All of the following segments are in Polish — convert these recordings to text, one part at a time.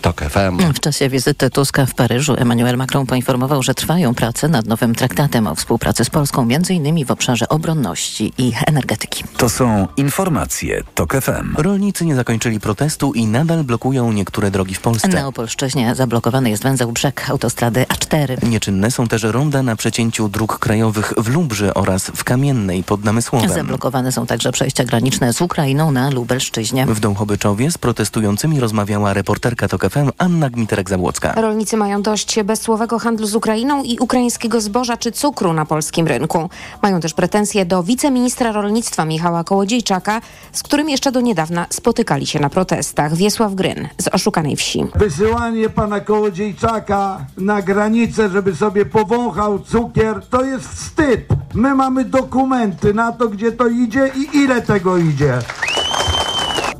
TOK FM. W czasie wizyty Tuska w Paryżu Emmanuel Macron poinformował, że trwają prace nad nowym traktatem o współpracy z Polską, m.in. w obszarze obronności i energetyki. To są informacje TOK FM. Rolnicy nie zakończyli protestu i nadal blokują niektóre drogi w Polsce. Na Opolszczyźnie zablokowany jest węzeł brzeg autostrady A4. Nieczynne są też ronda na przecięciu dróg krajowych w Lubrzy oraz w Kamiennej pod Namysłowem. Zablokowane są także przejścia graniczne z Ukrainą na Lubelszczyźnie. W Dąchobyczowie z protestującymi rozmawiała reporterka TOK FM Anna Gmiterek-Zabłocka. Rolnicy mają dość bezsłowego handlu z Ukrainą i ukraińskiego zboża czy cukru na polskim rynku. Mają też pretensje do wiceministra rolnictwa Michała Kołodziejczaka, z którym jeszcze do niedawna spotykali się na protestach. Wiesław Gryn z Oszukanej Wsi. Wysyłanie pana Kołodziejczaka na granicę, żeby sobie powąchał cukier, to jest wstyd. My mamy dokumenty na to, gdzie to idzie i ile tego idzie.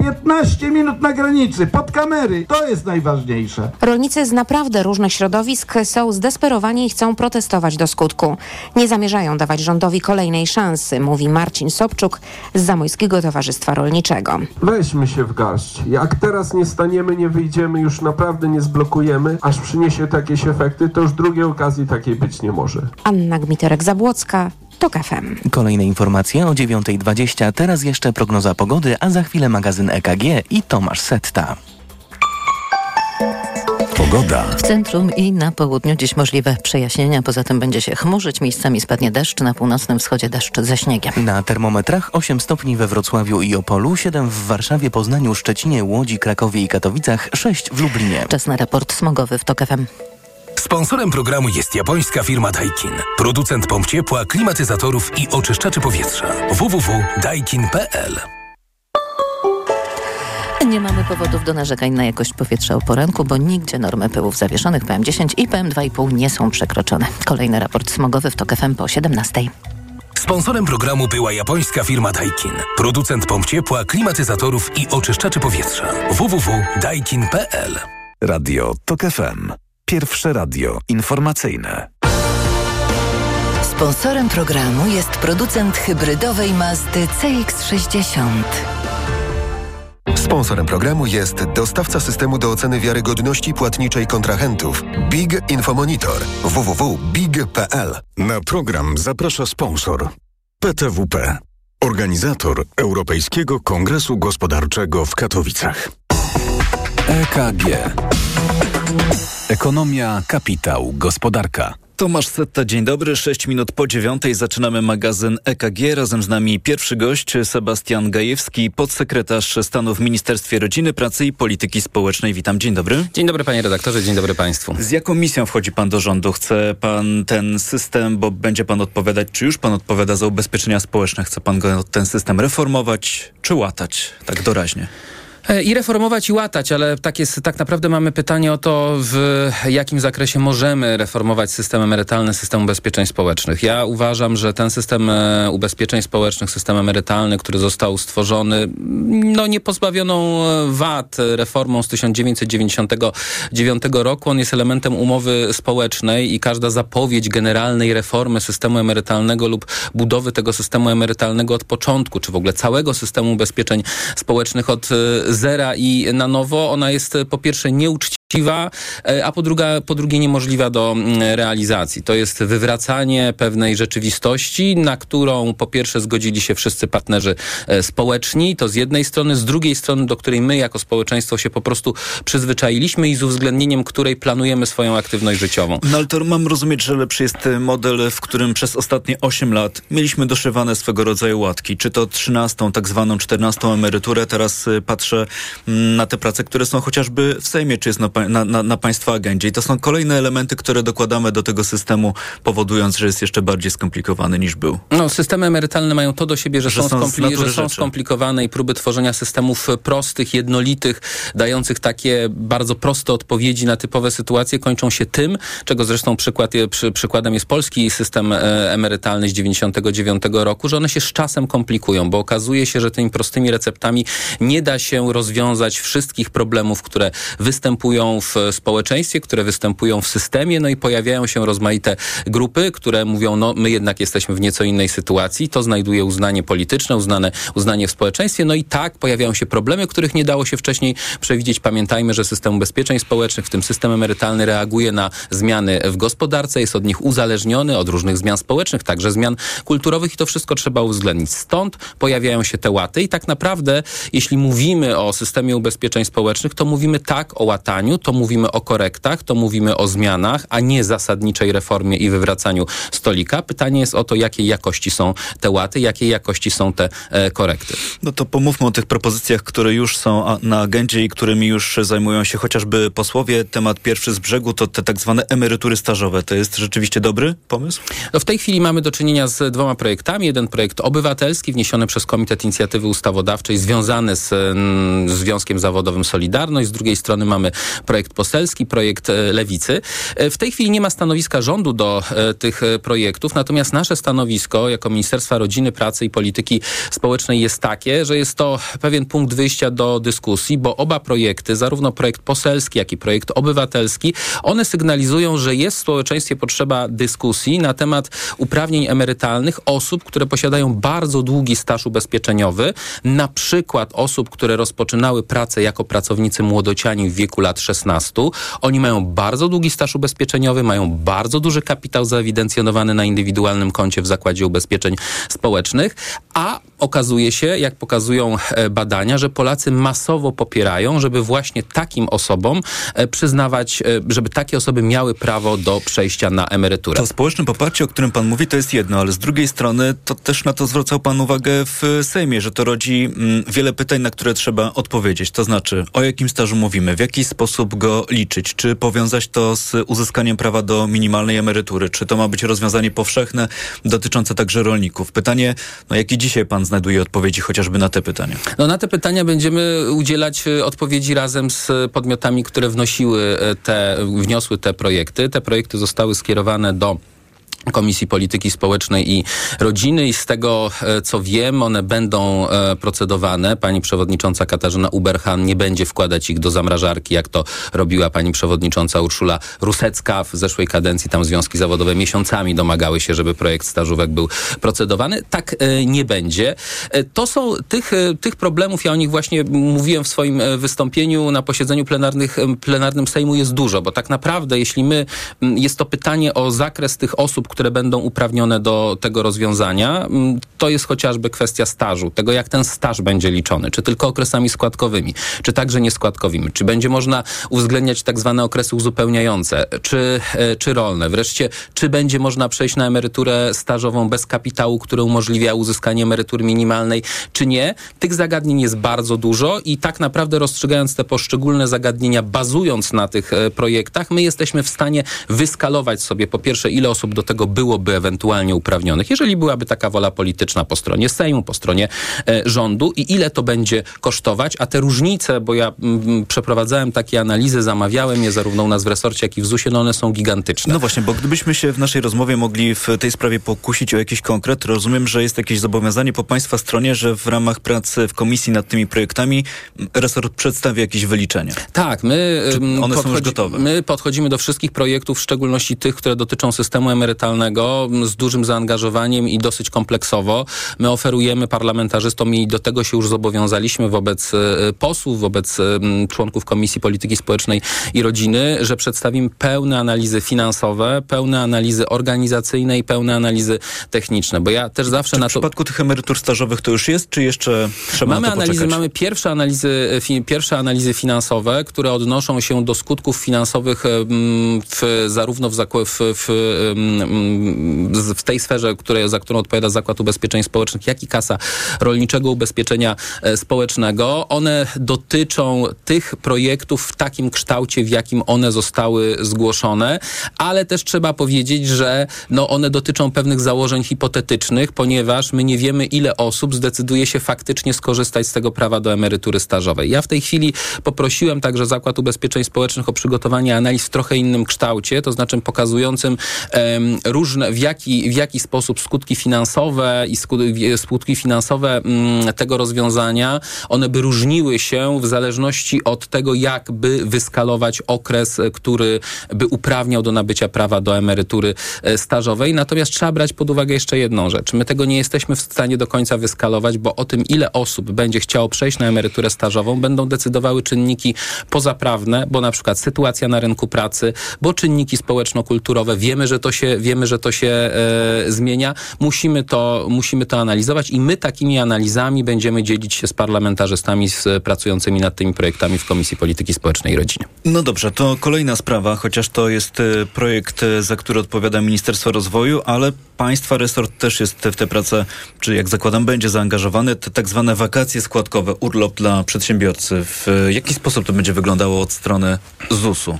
15 minut na granicy, pod kamery. To jest najważniejsze. Rolnicy z naprawdę różnych środowisk są zdesperowani i chcą protestować do skutku. Nie zamierzają dawać rządowi kolejnej szansy, mówi Marcin Sobczuk z Zamojskiego Towarzystwa Rolniczego. Weźmy się w garść. Jak teraz nie staniemy, nie wyjdziemy, już naprawdę nie zblokujemy, aż przyniesie jakieś efekty, to już drugiej okazji takiej być nie może. Anna Gmiterek-Zabłocka, TOK FM. Kolejne informacje o 9.20, teraz jeszcze prognoza pogody, a za chwilę magazyn EKG i Tomasz Setta. Pogoda. W centrum i na południu dziś możliwe przejaśnienia, poza tym będzie się chmurzyć, miejscami spadnie deszcz, na północnym wschodzie deszcz ze śniegiem. Na termometrach 8 stopni we Wrocławiu i Opolu, 7 w Warszawie, Poznaniu, Szczecinie, Łodzi, Krakowie i Katowicach, 6 w Lublinie. Czas na raport smogowy w TOK FM. Sponsorem programu jest japońska firma Daikin. Producent pomp ciepła, klimatyzatorów i oczyszczaczy powietrza. www.daikin.pl Nie mamy powodów do narzekań na jakość powietrza o poranku, bo nigdzie normy pyłów zawieszonych PM10 i PM2,5 nie są przekroczone. Kolejny raport smogowy w TOK FM po 17. Sponsorem programu była japońska firma Daikin. Producent pomp ciepła, klimatyzatorów i oczyszczaczy powietrza. www.daikin.pl Radio TOK FM. Pierwsze radio informacyjne. Sponsorem programu jest producent hybrydowej Mazdy CX-60. Sponsorem programu jest dostawca systemu do oceny wiarygodności płatniczej kontrahentów Big Infomonitor www.big.pl. Na program zaprasza sponsor PTWP, organizator Europejskiego Kongresu Gospodarczego w Katowicach. EKG. Ekonomia, kapitał, gospodarka. Tomasz Setta, dzień dobry. 6 minut po dziewiątej zaczynamy magazyn EKG. Razem z nami pierwszy gość Sebastian Gajewski, podsekretarz stanu w Ministerstwie Rodziny, Pracy i Polityki Społecznej. Witam, dzień dobry. Dzień dobry panie redaktorze, dzień dobry państwu. Z jaką misją wchodzi pan do rządu? Chce pan ten system, bo będzie pan odpowiadać, czy już pan odpowiada za ubezpieczenia społeczne? Chce pan go, ten system reformować, czy łatać, tak doraźnie? I reformować i łatać, ale tak, jest, tak naprawdę mamy pytanie o to, w jakim zakresie możemy reformować system emerytalny, system ubezpieczeń społecznych. Ja uważam, że ten system e, ubezpieczeń społecznych, system emerytalny, który został stworzony, no nie pozbawioną wad reformą z 1999 roku, on jest elementem umowy społecznej i każda zapowiedź generalnej reformy systemu emerytalnego lub budowy tego systemu emerytalnego od początku, czy w ogóle całego systemu ubezpieczeń społecznych od zera i na nowo, ona jest po pierwsze nieuczciwa, a po, druga, po drugie niemożliwa do realizacji. To jest wywracanie pewnej rzeczywistości, na którą po pierwsze zgodzili się wszyscy partnerzy społeczni, to z jednej strony, z drugiej strony, do której my jako społeczeństwo się po prostu przyzwyczailiśmy i z uwzględnieniem której planujemy swoją aktywność życiową. No ale to mam rozumieć, że lepszy jest model, w którym przez ostatnie 8 lat mieliśmy doszywane swego rodzaju łatki, czy to 13, tak zwaną 14 emeryturę, teraz patrzę na te prace, które są chociażby w Sejmie, czy jest na, na, na, na Państwa agendzie. I to są kolejne elementy, które dokładamy do tego systemu, powodując, że jest jeszcze bardziej skomplikowany niż był. No, systemy emerytalne mają to do siebie, że, Że są, skompli- że są skomplikowane i próby tworzenia systemów prostych, jednolitych, dających takie bardzo proste odpowiedzi na typowe sytuacje kończą się tym, czego zresztą przykład, przy, przykładem jest polski system e, emerytalny z 99 roku, że one się z czasem komplikują, bo okazuje się, że tymi prostymi receptami nie da się rozwiązać wszystkich problemów, które występują w społeczeństwie, które występują w systemie, no i pojawiają się rozmaite grupy, które mówią, no my jednak jesteśmy w nieco innej sytuacji, to znajduje uznanie polityczne, uznane, uznanie w społeczeństwie, no i tak pojawiają się problemy, których nie dało się wcześniej przewidzieć. Pamiętajmy, że system ubezpieczeń społecznych, w tym system emerytalny reaguje na zmiany w gospodarce, jest od nich uzależniony, od różnych zmian społecznych, także zmian kulturowych i to wszystko trzeba uwzględnić. Stąd pojawiają się te łaty i tak naprawdę, jeśli mówimy o systemie ubezpieczeń społecznych, to mówimy tak o łataniu, to mówimy o korektach, to mówimy o zmianach, a nie zasadniczej reformie i wywracaniu stolika. Pytanie jest o to, jakiej jakości są te łaty, jakiej jakości są te e, korekty. No to pomówmy o tych propozycjach, które już są na agendzie i którymi już zajmują się chociażby posłowie. Temat pierwszy z brzegu to te tak zwane emerytury stażowe. To jest rzeczywiście dobry pomysł? No w tej chwili mamy do czynienia z dwoma projektami. Jeden projekt obywatelski wniesiony przez Komitet Inicjatywy Ustawodawczej związany z mm, Związkiem Zawodowym Solidarność. Z drugiej strony mamy projekt poselski, projekt e, Lewicy. E, w tej chwili nie ma stanowiska rządu do e, tych projektów, natomiast nasze stanowisko jako Ministerstwa Rodziny, Pracy i Polityki Społecznej jest takie, że jest to pewien punkt wyjścia do dyskusji, bo oba projekty, zarówno projekt poselski, jak i projekt obywatelski, one sygnalizują, że jest w społeczeństwie potrzeba dyskusji na temat uprawnień emerytalnych osób, które posiadają bardzo długi staż ubezpieczeniowy, na przykład osób, które rozpoczynały pracę jako pracownicy młodociani w wieku lat 16. Oni mają bardzo długi staż ubezpieczeniowy, mają bardzo duży kapitał zaewidencjonowany na indywidualnym koncie w Zakładzie Ubezpieczeń Społecznych, a okazuje się, jak pokazują e, badania, że Polacy masowo popierają, żeby właśnie takim osobom e, przyznawać, e, żeby takie osoby miały prawo do przejścia na emeryturę. To społeczne poparcie, o którym pan mówi, to jest jedno, ale z drugiej strony to też na to zwracał pan uwagę w Sejmie, że to rodzi mm, wiele pytań, na które trzeba odpowiedzieć. To znaczy, o jakim stażu mówimy, w jaki sposób go liczyć, czy powiązać to z uzyskaniem prawa do minimalnej emerytury, czy to ma być rozwiązanie powszechne dotyczące także rolników. Pytanie, no jaki dzisiaj pan znajduje odpowiedzi chociażby na te pytania? No na te pytania będziemy udzielać e, odpowiedzi razem z podmiotami, które wnosiły e, te, wniosły te projekty. Te projekty zostały skierowane do Komisji Polityki Społecznej i Rodziny i z tego, e, co wiem, one będą e, procedowane. Pani przewodnicząca Katarzyna Uberhan nie będzie wkładać ich do zamrażarki, jak to robiła pani przewodnicząca Urszula Rusecka w zeszłej kadencji. Tam związki zawodowe miesiącami domagały się, żeby projekt stażówek był procedowany. Tak e, nie będzie. To są tych, tych problemów, ja o nich właśnie mówiłem w swoim wystąpieniu na posiedzeniu plenarnych, plenarnym Sejmu jest dużo, bo tak naprawdę, jeśli my, jest to pytanie o zakres tych osób, które będą uprawnione do tego rozwiązania, mm, to jest chociażby kwestia stażu, tego jak ten staż będzie liczony, czy tylko okresami składkowymi, czy także nieskładkowymi, czy będzie można uwzględniać tak zwane okresy uzupełniające, czy, e, czy rolne, wreszcie czy będzie można przejść na emeryturę stażową bez kapitału, który umożliwia uzyskanie emerytury minimalnej, czy nie. Tych zagadnień jest bardzo dużo i tak naprawdę rozstrzygając te poszczególne zagadnienia, bazując na tych e, projektach, my jesteśmy w stanie wyskalować sobie po pierwsze, ile osób do tego byłoby ewentualnie uprawnionych, jeżeli byłaby taka wola polityczna po stronie Sejmu, po stronie e, rządu i ile to będzie kosztować, a te różnice, bo ja m, mm, przeprowadzałem takie analizy, zamawiałem je zarówno u nas w resorcie, jak i w ZUS-ie, no one są gigantyczne. No właśnie, bo gdybyśmy się w naszej rozmowie mogli w tej sprawie pokusić o jakiś konkret, rozumiem, że jest jakieś zobowiązanie po Państwa stronie, że w ramach pracy w komisji nad tymi projektami resort przedstawi jakieś wyliczenia. Tak, my, Czy one są już gotowe? my podchodzimy do wszystkich projektów, w szczególności tych, które dotyczą systemu emerytalnego, z dużym zaangażowaniem i dosyć kompleksowo. My oferujemy parlamentarzystom i do tego się już zobowiązaliśmy wobec e, posłów, wobec e, członków Komisji Polityki Społecznej i Rodziny, że przedstawimy pełne analizy finansowe, pełne analizy organizacyjne i pełne analizy techniczne, bo ja też zawsze czy na w przypadku tych emerytur stażowych to już jest, czy jeszcze trzeba mamy na to analizy? Mamy pierwsze analizy, e, fi, pierwsze analizy finansowe, które odnoszą się do skutków finansowych w, zarówno w, w, w, w tej sferze, które, za którą odpowiada Zakład Ubezpieczeń Społecznych, jak i Kasa Rolniczego Ubezpieczenia e, Społecznego. One dotyczą tych projektów w takim kształcie, w jakim one zostały zgłoszone, ale też trzeba powiedzieć, że no, one dotyczą pewnych założeń hipotetycznych, ponieważ my nie wiemy, ile osób zdecyduje się faktycznie skorzystać z tego prawa do emerytury stażowej. Ja w tej chwili poprosiłem także Zakład Ubezpieczeń Społecznych o przygotowanie analiz w trochę innym kształcie, to znaczy pokazującym um, różne, w jaki, w jaki sposób skutki finansowe i skutki finansowe mm, tego rozwiązania, one by różniły się w zależności od tego, jak by wyskalować okres, który by uprawniał do nabycia prawa do emerytury stażowej. Natomiast trzeba brać pod uwagę jeszcze jedną rzecz. My tego nie jesteśmy w stanie do końca wyskalować, bo o tym, ile osób będzie chciało przejść na emeryturę stażową, będą decydowały czynniki pozaprawne, bo na przykład sytuacja na rynku pracy, bo czynniki społeczno-kulturowe. Wiemy, że to się, wiemy, że to się e, zmienia. Musimy to, musimy to analizować i my takimi analizami będziemy dzielić się z parlamentarzystami z, pracującymi nad tymi projektami w Komisji Polityki Społecznej i Rodziny. No dobrze, to kolejna sprawa, chociaż to jest e, projekt, e, za który odpowiada Ministerstwo Rozwoju, ale państwa resort też jest w tę pracę, czy jak zakładam, będzie zaangażowany. Te tak zwane wakacje składkowe, urlop dla przedsiębiorcy. W jaki sposób to będzie wyglądało od strony ZUS-u?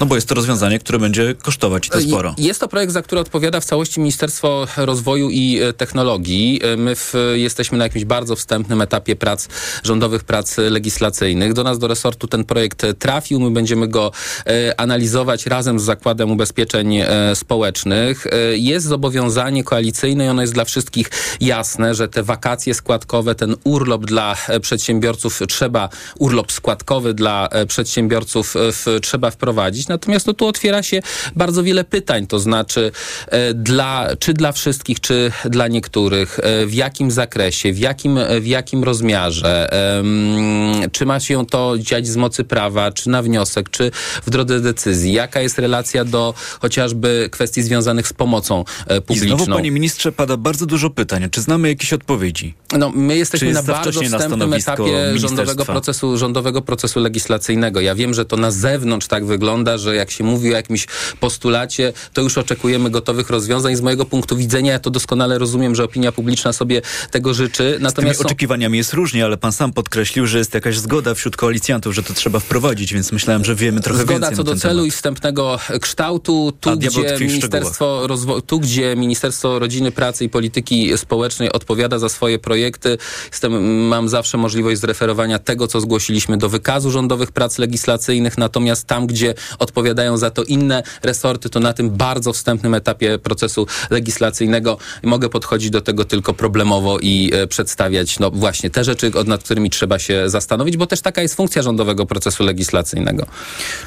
No bo jest to rozwiązanie, które będzie kosztować i to sporo. Jest to projekt, za który odpowiada w całości Ministerstwo Rozwoju i e, Technologii. E, my w, jesteśmy na jakimś bardzo wstępnym etapie prac, rządowych prac legislacyjnych. Do nas, do resortu ten projekt trafił. My będziemy go e, analizować razem z Zakładem Ubezpieczeń e, Społecznych. E, jest zobowiązanie koalicyjne i ono jest dla wszystkich jasne, że te wakacje składkowe, ten urlop dla e, przedsiębiorców trzeba, urlop składkowy dla przedsiębiorców w, trzeba wprowadzić. Natomiast no, tu otwiera się bardzo wiele pytań, to znaczy e, dla, czy dla wszystkich, czy dla niektórych, e, w jakim zakresie, w jakim, w jakim rozmiarze, e, czy ma się to dziać z mocy prawa, czy na wniosek, czy w drodze decyzji, jaka jest relacja do chociażby kwestii związanych z pomocą e, publiczną. I znowu, panie ministrze, pada bardzo dużo pytań. Czy znamy jakieś odpowiedzi? No, my jesteśmy jest na bardzo na wstępnym stanowisko etapie rządowego procesu, rządowego procesu legislacyjnego. Ja wiem, że to na zewnątrz tak wygląda, że jak się mówi o jakimś postulacie, to już oczekujemy gotowych rozwiązań. Z mojego punktu widzenia ja to doskonale rozumiem, że opinia publiczna sobie tego życzy. Z Natomiast tymi są- oczekiwaniami jest różnie, ale pan sam podkreślił, że jest jakaś zgoda wśród koalicjantów, że to trzeba wprowadzić, więc myślałem, że wiemy trochę Zgoda więcej co na do celu temat. i wstępnego kształtu, tu gdzie, Ministerstwo Rozwo- tu gdzie Ministerstwo Rodziny, Pracy i Polityki Społecznej odpowiada za swoje projekty, jestem, mam zawsze możliwość zreferowania tego, co zgłosiliśmy do wykazu rządowych prac legislacyjnych, natomiast tam, gdzie odpowiadają za to inne resorty, to na tym bardzo wstępnym etapie procesu legislacyjnego mogę podchodzić do tego tylko problemowo i e, przedstawiać no właśnie te rzeczy, nad którymi trzeba się zastanowić, bo też taka jest funkcja rządowego procesu legislacyjnego.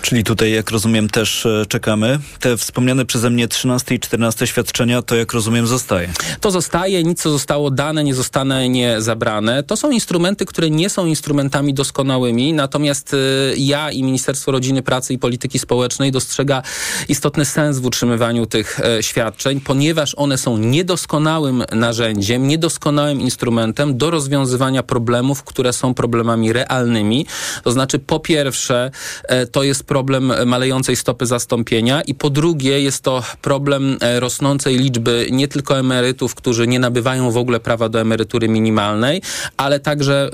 Czyli tutaj, jak rozumiem, też e, czekamy. Te wspomniane przeze mnie 13 i 14 świadczenia, to jak rozumiem, zostaje. To zostaje, nic co zostało dane, nie zostanie nie zabrane. To są instrumenty, które nie są instrumentami doskonałymi, natomiast y, ja i Ministerstwo Rodziny, Pracy i Polityki Społecznej dostrzega istotny sens w utrzymywaniu tych e, świadczeń, ponieważ one są niedoskonałym narzędziem, niedoskonałym instrumentem do rozwiązywania problemów, które są problemami realnymi. To znaczy, po pierwsze, e, to jest problem malejącej stopy zastąpienia i po drugie, jest to problem e, rosnącej liczby nie tylko emerytów, którzy nie nabywają w ogóle prawa do emerytury minimalnej, ale także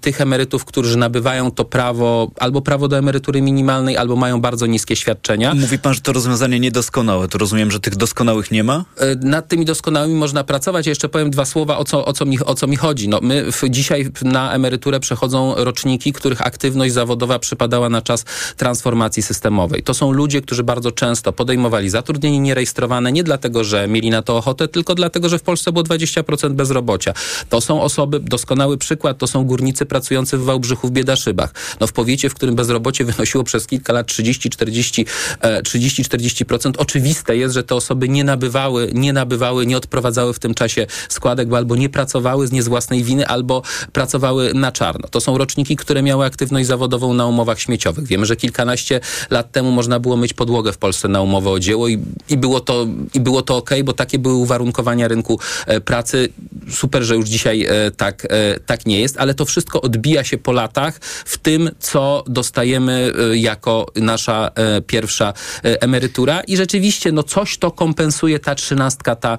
tych emerytów, którzy nabywają to prawo albo prawo do emerytury minimalnej, albo mają bardzo niskie świadczenia. Mówi pan, że to rozwiązanie niedoskonałe. To rozumiem, że tych doskonałych nie ma? E, Nad tymi doskonałymi można pracować. Ja jeszcze powiem dwa słowa, o co, o co, mi, o co mi chodzi. No, my w, dzisiaj na emeryturę przechodzą roczniki, których aktywność zawodowa przypadała na czas transformacji systemowej. To są ludzie, którzy bardzo często podejmowali zatrudnienie nierejestrowane nie dlatego, że mieli na to ochotę, tylko dlatego, że w Polsce było 20% bezrobocia. To są osoby, doskonały przykład, to są górnicy pracujący w Wałbrzychu w Biedaszybach. No w powiecie, w którym bezrobocie wynosiło przez kilka lat 30-40%, e, 30-40%, oczywiste jest, że te osoby nie nabywały, nie nabywały, nie odprowadzały w tym czasie składek, bo albo nie pracowały z nie z własnej winy, albo pracowały na czarno. To są roczniki, które miały aktywność zawodową na umowach śmieciowych. Wiemy, że kilkanaście lat temu można było mieć podłogę w Polsce na umowę o dzieło i, i było to, i było to ok, bo takie były uwarunkowania rynku e, pracy. Super, że już dzisiaj e, tak, e, tak nie jest, ale to wszystko odbija się po latach w tym, co dostajemy jako nasza e, pierwsza e, emerytura i rzeczywiście no coś to kompensuje ta trzynastka, ta,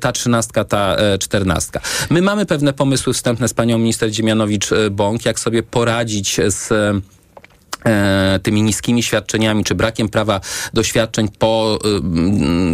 ta trzynastka, ta e, czternastka. My mamy pewne pomysły wstępne z panią minister Dziemianowicz-Bąk, jak sobie poradzić z tymi niskimi świadczeniami, czy brakiem prawa do świadczeń po,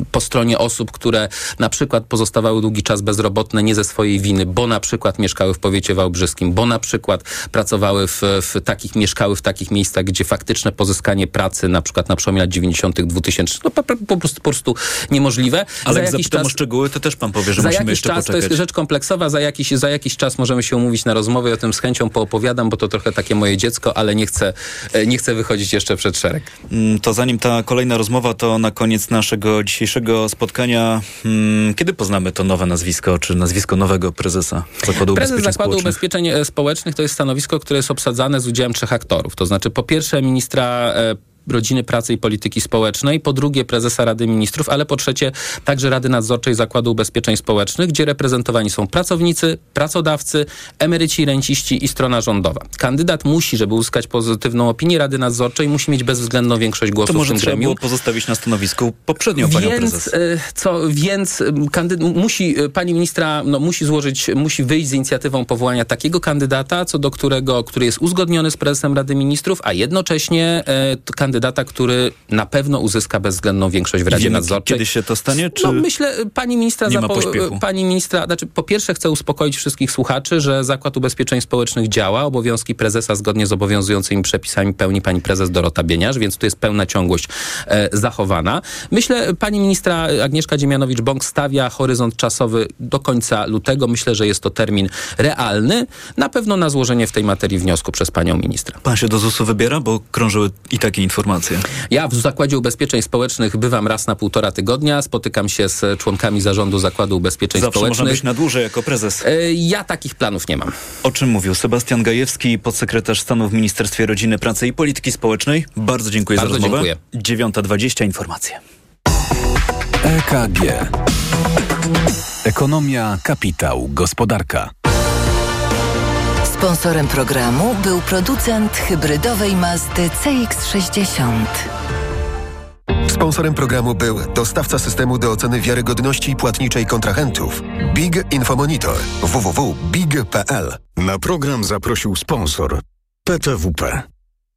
y, po stronie osób, które na przykład pozostawały długi czas bezrobotne nie ze swojej winy, bo na przykład mieszkały w powiecie wałbrzyskim, bo na przykład pracowały w, w takich, mieszkały w takich miejscach, gdzie faktyczne pozyskanie pracy, na przykład na przełomie lat 90., 2000, no po, po, prostu, po prostu niemożliwe. Ale jak zapytam czas, o szczegóły, to też pan powie, że za musimy jakiś jeszcze czas, poczekać. To jest rzecz kompleksowa, za jakiś, za jakiś czas możemy się umówić na rozmowę i o tym z chęcią poopowiadam, bo to trochę takie moje dziecko, ale nie chcę, e, nie chcę wychodzić jeszcze przed szereg. Mm, to zanim ta kolejna rozmowa, to na koniec naszego dzisiejszego spotkania, hmm, kiedy poznamy to nowe nazwisko, czy nazwisko nowego prezesa Zakładu Prezes Ubezpieczeń Zakładu Społecznych? Ubezpieczeń e, Społecznych to jest stanowisko, które jest obsadzane z udziałem trzech aktorów. To znaczy po pierwsze ministra e, Rodziny, Pracy i Polityki Społecznej, po drugie prezesa Rady Ministrów, ale po trzecie także Rady Nadzorczej Zakładu Ubezpieczeń Społecznych, gdzie reprezentowani są pracownicy, pracodawcy, emeryci, renciści i strona rządowa. Kandydat musi, żeby uzyskać pozytywną opinię Rady Nadzorczej, musi mieć bezwzględną większość głosów To może w tym gremium. było pozostawić na stanowisku poprzednią panią Więc, prezes. e, co, więc m, kandyd- musi, e, pani ministra no, musi złożyć, musi wyjść z inicjatywą powołania takiego kandydata, co do którego, który jest uzgodniony z prezesem Rady Ministrów, a jednocześnie e, to kandydata, który na pewno uzyska bezwzględną większość w Radzie Wiemy, Nadzorczej. kiedy się to stanie, czy No myślę, e, pani ministra, nie ma pośpiechu? pani ministra, znaczy po pierwsze chcę uspokoić wszystkich słuchaczy, że Zakład Ubezpieczeń Społecznych działa, obowiązki prezesa zgodnie z obowiązującymi przepisami pełni pani prezes Dorota Bieniarz, więc tu jest pełna ciągłość e, zachowana. Myślę, pani ministra Agnieszka Dziemianowicz-Bąk stawia horyzont czasowy do końca lutego. Myślę, że jest to termin realny. Na pewno na złożenie w tej materii wniosku przez panią ministra. Pan się do ZUS-u wybiera, bo krążyły i takie informacje. Ja w Zakładzie Ubezpieczeń Społecznych bywam raz na półtora tygodnia, spotykam się z członkami zarządu Zakładu Ubezpieczeń Zawsze można Społecznych. być na dłużej jako prezes. E, Ja takich planów nie mam. O czym mówił Sebastian Gajewski, podsekretarz stanu w Ministerstwie Rodziny, Pracy i Polityki Społecznej. Bardzo dziękuję Bardzo za rozmowę. dziękuję. 9.20 informacje. EKG. Ekonomia, kapitał, gospodarka. Sponsorem programu był producent hybrydowej Mazdy CX-60. Sponsorem programu był dostawca systemu do oceny wiarygodności płatniczej kontrahentów Big Infomonitor www.big.pl. Na program zaprosił sponsor PTWP,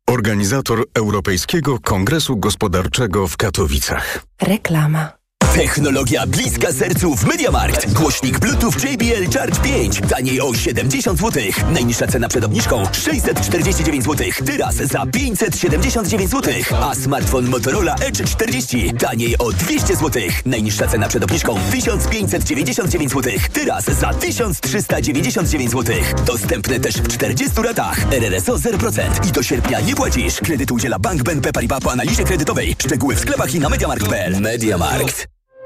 organizator Europejskiego Kongresu Gospodarczego w Katowicach. Reklama. Technologia bliska sercu w MediaMarkt. Głośnik Bluetooth JBL Charge 5. Taniej o 70 zł. Najniższa cena przed obniżką 649 zł. Teraz za 579 zł. A smartfon Motorola Edge 40. Taniej o 200 zł. Najniższa cena przed obniżką 1599 zł. Teraz za 1399 zł. Dostępne też w 40 ratach. RRSO 0%. I do sierpnia nie płacisz. Kredyt udziela Bank BNP Paribas po analizie kredytowej. Szczegóły w sklepach i na MediaMarkt.pl. MediaMarkt.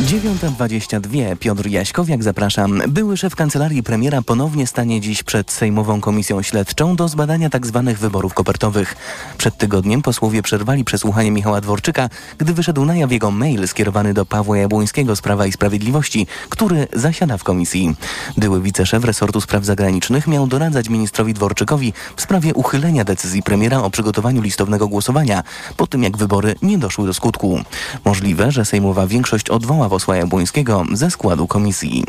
9.22. Piotr Jaśkowiak, zapraszam. Były szef kancelarii premiera ponownie stanie dziś przed Sejmową Komisją Śledczą do zbadania tzw. Tak wyborów kopertowych. Przed tygodniem posłowie przerwali przesłuchanie Michała Dworczyka, gdy wyszedł na jaw jego mail skierowany do Pawła Jabłońskiego z Prawa i Sprawiedliwości, który zasiada w komisji. Były wiceszef resortu spraw zagranicznych miał doradzać ministrowi Dworczykowi w sprawie uchylenia decyzji premiera o przygotowaniu listownego głosowania, po tym jak wybory nie doszły do skutku. Możliwe, że sejmowa większość odwoła posła Jabłońskiego ze składu komisji.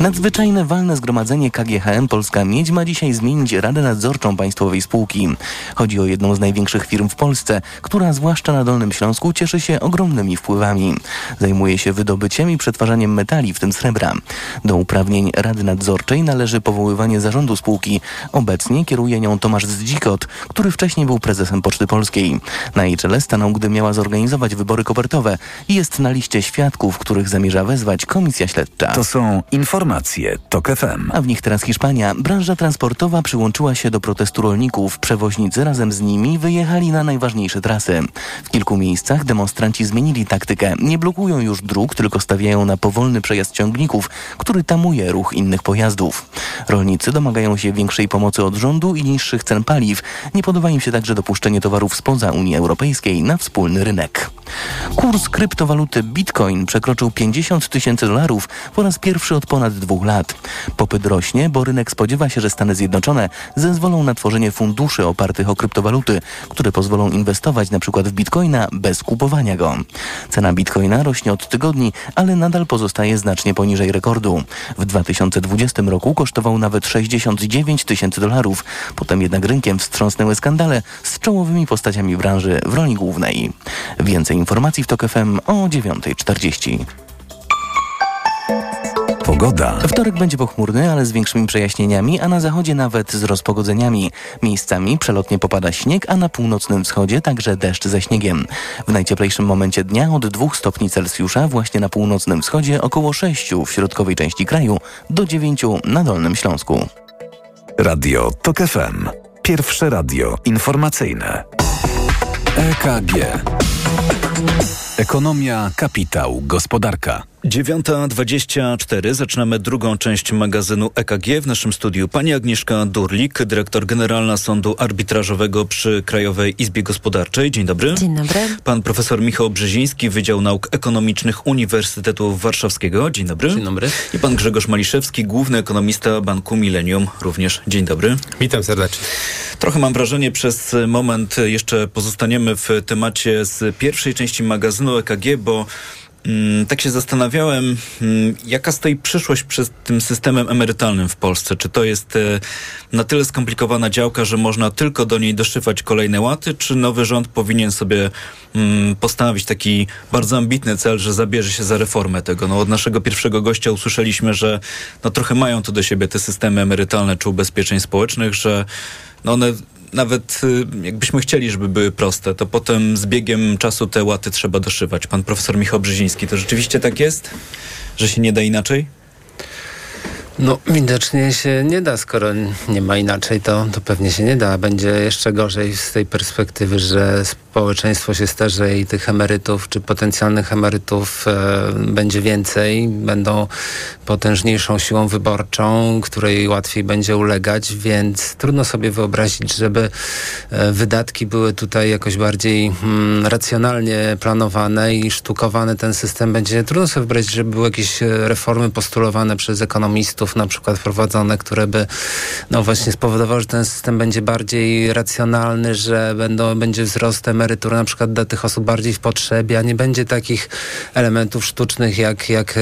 Nadzwyczajne walne zgromadzenie KGHM Polska Miedź ma dzisiaj zmienić Radę Nadzorczą państwowej spółki. Chodzi o jedną z największych firm w Polsce, która zwłaszcza na Dolnym Śląsku cieszy się ogromnymi wpływami. Zajmuje się wydobyciem i przetwarzaniem metali, w tym srebra. Do uprawnień Rady Nadzorczej należy powoływanie zarządu spółki. Obecnie kieruje nią Tomasz Zdzikot, który wcześniej był prezesem Poczty Polskiej. Na jej czele stanął, gdy miała zorganizować wybory kopertowe i jest na liście świadków, których zamierza wezwać Komisja Śledcza. To są informacje TOK FM. A w nich teraz Hiszpania. Branża transportowa przyłączyła się do protestu rolników. Przewoźnicy razem z nimi wyjechali na najważniejsze trasy. W kilku miejscach demonstranci zmienili taktykę. Nie blokują już dróg, tylko stawiają na powolny przejazd ciągników, który tamuje ruch innych pojazdów. Rolnicy domagają się większej pomocy od rządu i niższych cen paliw. Nie podoba im się także dopuszczenie towarów spoza Unii Europejskiej na wspólny rynek. Kurs kryptowaluty Bitcoin przekroczył 50 tysięcy dolarów po raz pierwszy od ponad dwóch lat. Popyt rośnie, bo rynek spodziewa się, że Stany Zjednoczone zezwolą na tworzenie funduszy opartych o kryptowaluty, które pozwolą inwestować przykład w bitcoina bez kupowania go. Cena bitcoina rośnie od tygodni, ale nadal pozostaje znacznie poniżej rekordu. W 2020 roku kosztował nawet 69 tysięcy dolarów. Potem jednak rynkiem wstrząsnęły skandale z czołowymi postaciami branży w roli głównej. Więcej informacji w TOK FM o 9.40. Pogoda. Wtorek będzie pochmurny, ale z większymi przejaśnieniami, a na zachodzie nawet z rozpogodzeniami. Miejscami przelotnie popada śnieg, a na północnym wschodzie także deszcz ze śniegiem. W najcieplejszym momencie dnia od 2 stopni Celsjusza właśnie na północnym wschodzie około 6 w środkowej części kraju do 9 na Dolnym Śląsku. Radio TOK FM. Pierwsze radio informacyjne. EKG. Ekonomia, kapitał, gospodarka. 9.24. Zaczynamy drugą część magazynu EKG. W naszym studiu pani Agnieszka Durlik, dyrektor generalna Sądu Arbitrażowego przy Krajowej Izbie Gospodarczej. Dzień dobry. Dzień dobry. Pan profesor Michał Brzeziński, Wydział Nauk Ekonomicznych Uniwersytetu Warszawskiego. Dzień dobry. Dzień dobry. I pan Grzegorz Maliszewski, główny ekonomista Banku Millennium. Również dzień dobry. Witam serdecznie. Trochę mam wrażenie, przez moment jeszcze pozostaniemy w temacie z pierwszej części magazynu EKG, bo tak się zastanawiałem, mm, jaka stoi przyszłość przed tym systemem emerytalnym w Polsce. Czy to jest e, na tyle skomplikowana działka, że można tylko do niej doszywać kolejne łaty, czy nowy rząd powinien sobie mm, postawić taki bardzo ambitny cel, że zabierze się za reformę tego? No, od naszego pierwszego gościa usłyszeliśmy, że no, trochę mają to do siebie te systemy emerytalne czy ubezpieczeń społecznych, że no one nawet y, jakbyśmy chcieli, żeby były proste, to potem z biegiem czasu te łaty trzeba doszywać. Pan profesor Michał Brzeziński, to rzeczywiście tak jest? Że się nie da inaczej? No, widocznie się nie da, skoro nie ma inaczej, to, to pewnie się nie da. Będzie jeszcze gorzej z tej perspektywy, że społeczeństwo się starzeje i tych emerytów, czy potencjalnych emerytów e, będzie więcej, będą potężniejszą siłą wyborczą, której łatwiej będzie ulegać, więc trudno sobie wyobrazić, żeby e, wydatki były tutaj jakoś bardziej mm, racjonalnie planowane i sztukowany ten system będzie. Trudno sobie wyobrazić, żeby były jakieś e, reformy postulowane przez ekonomistów, na przykład wprowadzone, które by no właśnie spowodowały, że ten system będzie bardziej racjonalny, że będą, będzie wzrost emerytur na przykład dla tych osób bardziej w potrzebie, a nie będzie takich elementów sztucznych jak, jak e,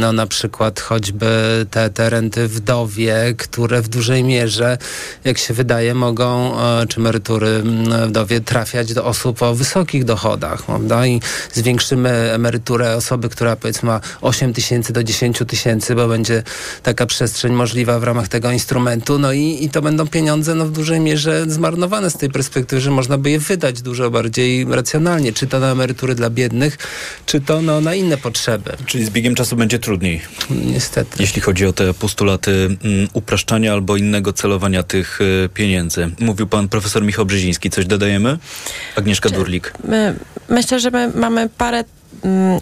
no na przykład choćby te, te renty wdowie, które w dużej mierze, jak się wydaje, mogą, e, czy emerytury wdowie trafiać do osób o wysokich dochodach, prawda? I zwiększymy emeryturę osoby, która powiedzmy ma 8 tysięcy do 10 tysięcy, bo będzie taka przestrzeń możliwa w ramach tego instrumentu, no i, i to będą pieniądze no w dużej mierze zmarnowane z tej perspektywy, że można by je wydać dużo bardziej racjonalnie, czy to na emerytury dla biednych, czy to no, na inne potrzeby. Czyli z biegiem czasu będzie trudniej. Niestety. Jeśli chodzi o te postulaty mm, upraszczania albo innego celowania tych y, pieniędzy. Mówił pan profesor Michał Brzeziński. Coś dodajemy? Agnieszka czy Durlik. My, myślę, że my mamy parę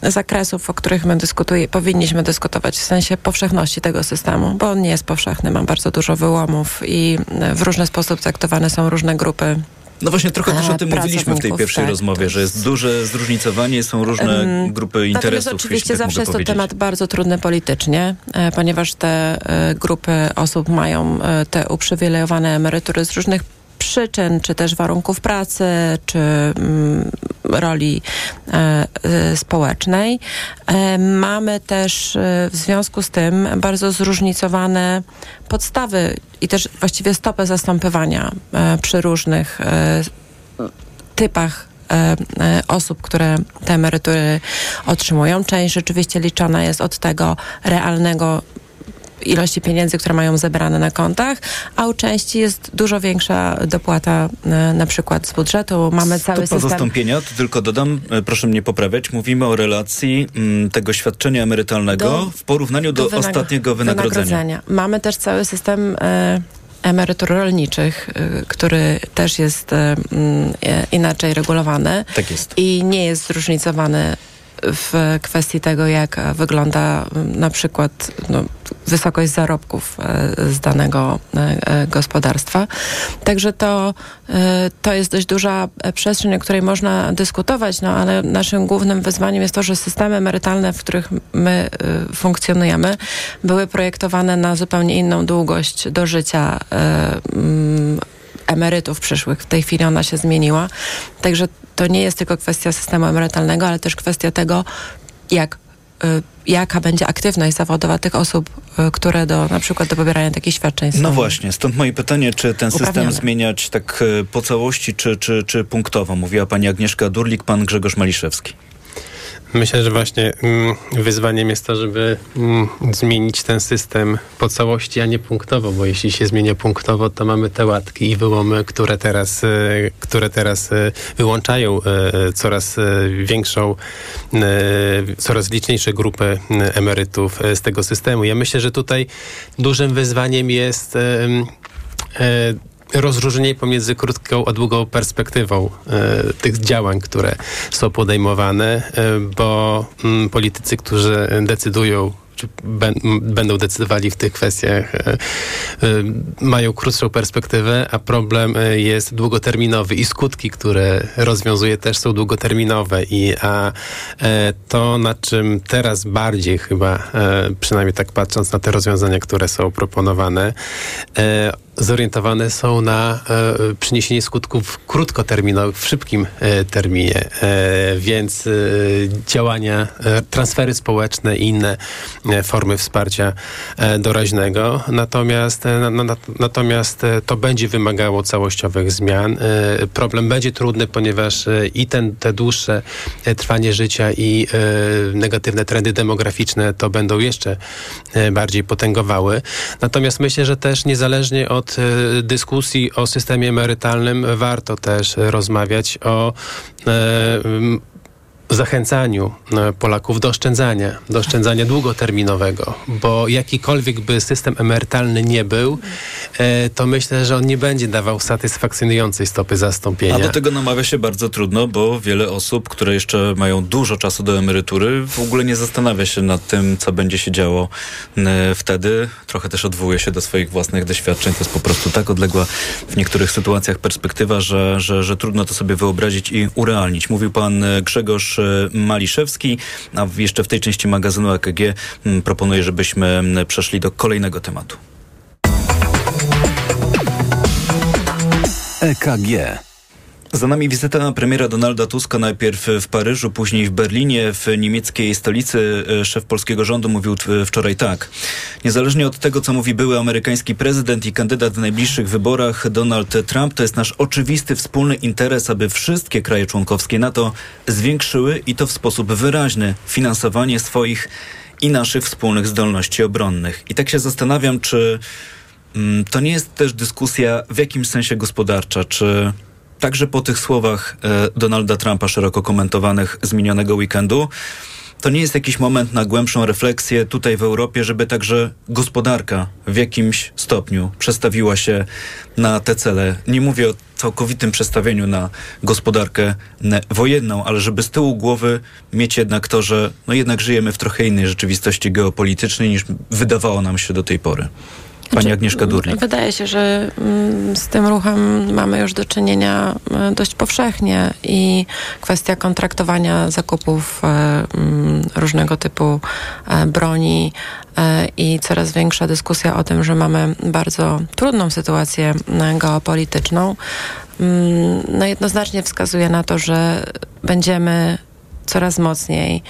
zakresów, o których my dyskutuje, powinniśmy dyskutować w sensie powszechności tego systemu, bo on nie jest powszechny, ma bardzo dużo wyłomów i w różny sposób traktowane są różne grupy no właśnie trochę też o tym mówiliśmy w tej pierwszej tak, rozmowie, że jest duże zróżnicowanie, są różne um, grupy interesów. Natomiast oczywiście tak zawsze jest to temat bardzo trudny politycznie, e, ponieważ te e, grupy osób mają e, te uprzywilejowane emerytury z różnych przyczyn, czy też warunków pracy, czy mm, roli e, e, społecznej. E, mamy też w związku z tym bardzo zróżnicowane podstawy i też właściwie stopę zastępowania przy różnych typach osób, które te emerytury otrzymują. Część rzeczywiście liczona jest od tego realnego ilości pieniędzy, które mają zebrane na kontach, a u części jest dużo większa dopłata na przykład z budżetu. Mamy cały Stopa system... zastąpienia, to tylko dodam, proszę mnie poprawiać, mówimy o relacji m, mm, tego świadczenia emerytalnego do, w porównaniu do, do wynagro ostatniego wynagrodzenia. wynagrodzenia. Mamy też cały system e, emerytur rolniczych, e, który też jest e, inaczej regulowany. Tak jest. I nie jest zróżnicowany w kwestii tego, jak wygląda na przykład no, wysokość zarobków e, z danego e, e, gospodarstwa. Także to, to jest dość duża przestrzeń, o której można dyskutować, no ale naszym głównym wyzwaniem jest to, że systemy emerytalne, w których my funkcjonujemy, były projektowane na zupełnie inną długość do życia emerytów przyszłych. W tej chwili ona się zmieniła. Także to nie jest tylko kwestia systemu emerytalnego, ale też kwestia tego, jak jaka będzie aktywność zawodowa tych osób, y, które do na przykład do pobierania takich świadczeń są. No właśnie, stąd moje pytanie, czy ten system zmieniać tak y, po całości, czy, czy, czy punktowo? Mówiła pani Agnieszka Durlik, pan Grzegorz Maliszewski. Myślę, że właśnie mm, wyzwaniem jest to, żeby mm, zmienić ten system po całości, a nie punktowo, bo jeśli się zmienia punktowo, to mamy te łatki i wyłomy, które teraz, e, które teraz e, wyłączają e, coraz większą, coraz liczniejsze grupy emerytów z tego systemu. Ja myślę, że tutaj dużym wyzwaniem jest rozróżnienie pomiędzy krótką a długą perspektywą e, tych działań, które są podejmowane, e, bo mm, politycy, którzy decydują czy będą decydowali w tych kwestiach, e, mają krótszą perspektywę, a problem jest długoterminowy i skutki, które rozwiązuje też są długoterminowe i a to, na czym teraz bardziej chyba, przynajmniej tak patrząc na te rozwiązania, które są proponowane, zorientowane są na e, przyniesienie skutków krótkoterminowych w szybkim e, terminie, e, więc działania, transfery społeczne i inne formy wsparcia doraźnego. Natomiast, na, natomiast to będzie wymagało całościowych zmian. Problem będzie trudny, ponieważ i ten, te dłuższe trwanie życia i negatywne trendy demograficzne to będą jeszcze bardziej potęgowały. Natomiast myślę, że też niezależnie od E, dyskusji o systemie emerytalnym warto też rozmawiać o e, zachęcaniu e, Polaków do oszczędzania, do oszczędzania długoterminowego, bo jakikolwiek by system emerytalny nie był, e, to myślę, że on nie będzie dawał satysfakcjonującej stopy zastąpienia. A do tego namawia się bardzo trudno, bo wiele osób, które jeszcze mają dużo czasu do emerytury, w ogóle nie zastanawia się nad tym, co będzie się działo e, wtedy. Trochę też odwołuje się do swoich własnych doświadczeń. To jest po prostu tak odległa w niektórych sytuacjach perspektywa, że, że, że trudno to sobie wyobrazić i urealnić. Mówił pan Grzegorz Maliszewski, a jeszcze w tej części magazynu EKG proponuję, żebyśmy przeszli do kolejnego tematu. EKG. Za nami wizyta premiera Donalda Tuska najpierw w Paryżu, później w Berlinie, w niemieckiej stolicy. E, szef polskiego rządu mówił wczoraj tak. Niezależnie od tego, co mówi były amerykański prezydent i kandydat w najbliższych wyborach Donald Trump, to jest nasz oczywisty wspólny interes, aby wszystkie kraje członkowskie NATO zwiększyły i to w sposób wyraźny finansowanie swoich i naszych wspólnych zdolności obronnych. I tak się zastanawiam, czy mm, to nie jest też dyskusja w jakimś sensie gospodarcza, czy także po tych słowach e, Donalda Trumpa szeroko komentowanych z minionego weekendu, to nie jest jakiś moment na głębszą refleksję tutaj w Europie, żeby także gospodarka w jakimś stopniu przestawiła się na te cele. Nie mówię o całkowitym przestawieniu na gospodarkę wojenną, ale żeby z tyłu głowy mieć jednak to, że no jednak żyjemy w trochę innej rzeczywistości geopolitycznej niż wydawało nam się do tej pory. Pani znaczy, Agnieszka Durnik. Wydaje się, że mm, z tym ruchem mamy już do czynienia e, dość powszechnie i kwestia kontraktowania zakupów e, mm, różnego typu e, broni i coraz większa dyskusja o tym, że mamy bardzo trudną sytuację geopolityczną, mm, no jednoznacznie wskazuje na to, że będziemy coraz mocniej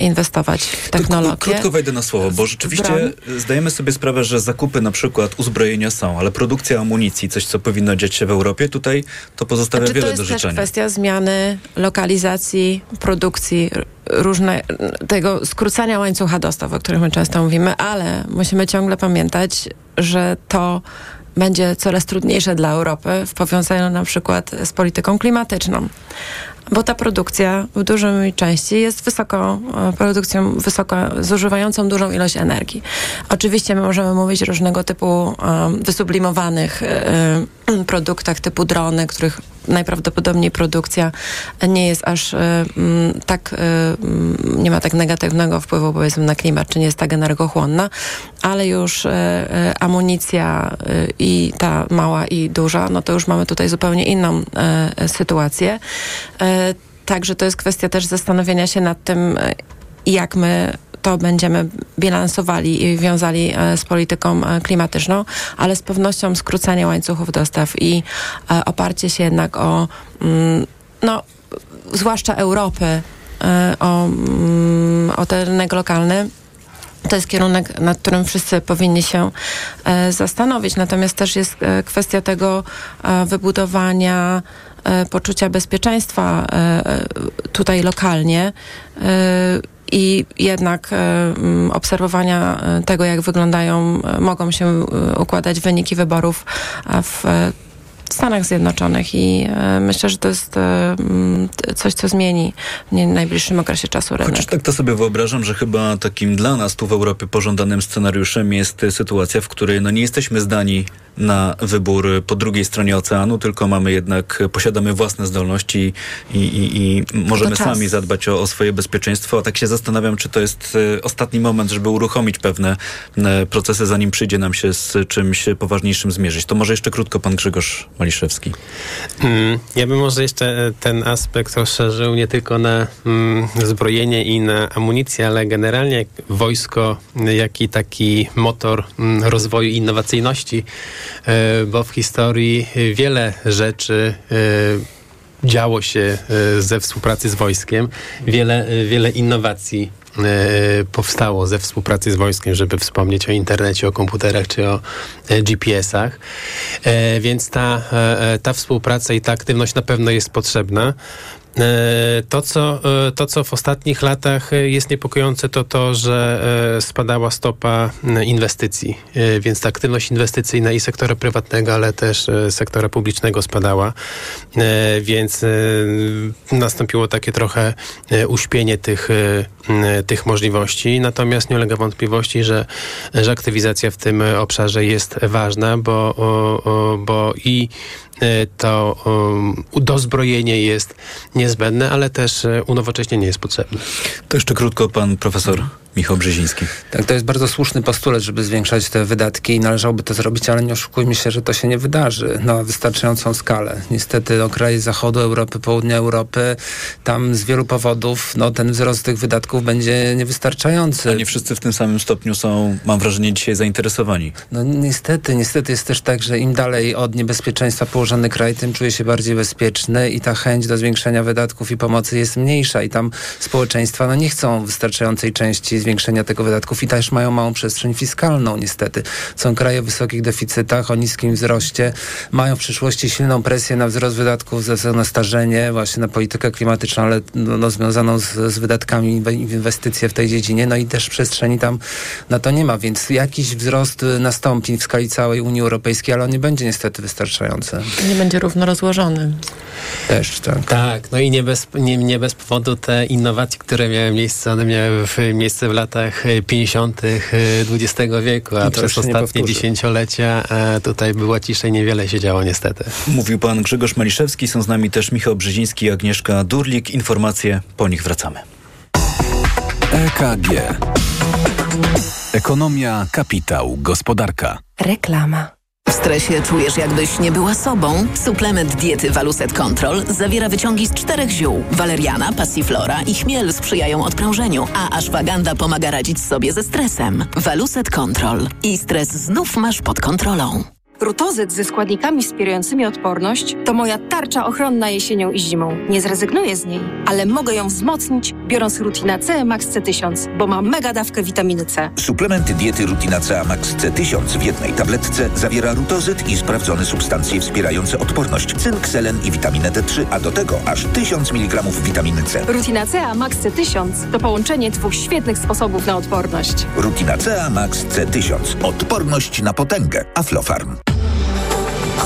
inwestować w technologię. Krótko wejdę na słowo, bo rzeczywiście broń. zdajemy sobie sprawę, że zakupy na przykład uzbrojenia są, ale produkcja amunicji, coś co powinno dziać się w Europie, tutaj to pozostawia znaczy, wiele do życzenia. To jest kwestia zmiany lokalizacji produkcji, różne, tego skrócania łańcucha dostaw, o których my często mówimy, ale musimy ciągle pamiętać, że to będzie coraz trudniejsze dla Europy w powiązaniu na przykład z polityką klimatyczną bo ta produkcja w dużej części jest wysoko, e, produkcją wysoko, zużywającą dużą ilość energii. Oczywiście my możemy mówić różnego typu um, wysublimowanych um, produktach typu drony, których najprawdopodobniej produkcja nie jest aż um, tak, nie ma tak negatywnego wpływu powiedzmy na klimat, czy nie jest tak energochłonna, ale już amunicja i ta mała i duża, no to już mamy tutaj zupełnie inną sytuację. Także to jest kwestia też zastanowienia się nad tym, e, jak my to będziemy bilansowali i wiązali e, z polityką e, klimatyczną, ale z pewnością skrócenie łańcuchów dostaw i oparcie się jednak o, mm, no, zwłaszcza Europy, o, mm, o ten rynek lokalny, to jest kierunek, nad którym wszyscy powinni się e, zastanowić. Natomiast też jest e, kwestia tego e, wybudowania poczucia bezpieczeństwa tutaj lokalnie i jednak obserwowania tego, jak wyglądają, mogą się układać wyniki wyborów w Stanach Zjednoczonych i e, myślę, że to jest e, coś, co zmieni w najbliższym okresie czasu rynek. Chociaż tak to sobie wyobrażam, że chyba takim dla nas tu w Europie pożądanym scenariuszem jest sytuacja, w której no nie jesteśmy zdani na wybór po drugiej stronie oceanu, tylko mamy jednak, posiadamy własne zdolności i, i, i możemy sami zadbać o, o, swoje bezpieczeństwo. A tak się zastanawiam, czy to jest e, ostatni moment, żeby uruchomić pewne procesy, zanim przyjdzie nam się z czymś poważniejszym zmierzyć. To może jeszcze krótko pan Grzegorz Maliszewski. Mm, ja bym może jeszcze e, ten aspekt rozszerzył nie tylko na mm, zbrojenie i na amunicję, ale generalnie wojsko, jak i taki motor mm, rozwoju innowacyjności, e, bo w historii wiele rzeczy e, działo się ze współpracy z wojskiem, wiele, wiele innowacji powstało ze współpracy z wojskiem, żeby wspomnieć o internecie, o komputerach czy o e, GPS-ach. E, więc ta, ta współpraca i ta aktywność na pewno jest potrzebna. E, to co, e, to, co w ostatnich latach jest niepokojące, to to, że e, spadała stopa inwestycji, więc ta aktywność inwestycyjna i sektora prywatnego, ale też sektora publicznego spadała, więc nastąpiło takie trochę uśpienie tych, tych możliwości. Natomiast nie ulega wątpliwości, że, że aktywizacja w tym obszarze jest ważna, bo, bo i E, to um, dozbrojenie jest niezbędne, ale też e, unowocześnienie jest potrzebne. To jeszcze krótko pan profesor Michał Brzeziński. Tak, to jest bardzo słuszny postulat, żeby zwiększać te wydatki i należałoby to zrobić, ale nie oszukujmy się, że to się nie wydarzy na wystarczającą skalę. Niestety no, kraje zachodu Europy, południa Europy, tam z wielu powodów no, ten wzrost tych wydatków będzie niewystarczający. A nie wszyscy w tym samym stopniu są, mam wrażenie, dzisiaj zainteresowani. No niestety, niestety jest też tak, że im dalej od niebezpieczeństwa położony kraj, tym czuje się bardziej bezpieczny i ta chęć do zwiększenia wydatków i pomocy jest mniejsza i tam społeczeństwa no, nie chcą wystarczającej części zwiększenia tego wydatków i też mają małą przestrzeń fiskalną niestety. Są kraje o wysokich deficytach, o niskim wzroście, mają w przyszłości silną presję na wzrost wydatków ze względu na starzenie, właśnie na politykę klimatyczną, ale no, no, związaną z, z wydatkami w inwestycje w tej dziedzinie, no i też przestrzeni tam na to nie ma, więc jakiś wzrost nastąpi w skali całej Unii Europejskiej, ale on nie będzie niestety wystarczający. Nie będzie równo rozłożony. Też, tak. Tak, no i nie bez, nie, nie bez powodu te innowacje, które miały miejsce, one miały miejsce w latach 50. XX wieku, a przez ostatnie dziesięciolecia e, tutaj było ciszej, niewiele się działo niestety. Mówił pan Grzegorz Maliszewski, są z nami też Michał Brzeziński i Agnieszka Durlik. Informacje, po nich wracamy. EKG Ekonomia, kapitał, gospodarka. Reklama. W stresie czujesz, jakbyś nie była sobą? Suplement diety Waluset Control zawiera wyciągi z czterech ziół. Waleriana, passiflora i chmiel sprzyjają odprężeniu, a ashwaganda pomaga radzić sobie ze stresem. Waluset Control. I stres znów masz pod kontrolą. Rutozyt ze składnikami wspierającymi odporność to moja tarcza ochronna jesienią i zimą. Nie zrezygnuję z niej, ale mogę ją wzmocnić biorąc Rutina C Max C1000, bo ma mega dawkę witaminy C. Suplement diety Rutina C Max C1000 w jednej tabletce zawiera rutozyt i sprawdzone substancje wspierające odporność, cynk, selen i witaminę D3, a do tego aż 1000 mg witaminy C. Rutina C Max C1000 to połączenie dwóch świetnych sposobów na odporność. Rutina C Max C1000. Odporność na potęgę. Aflofarm.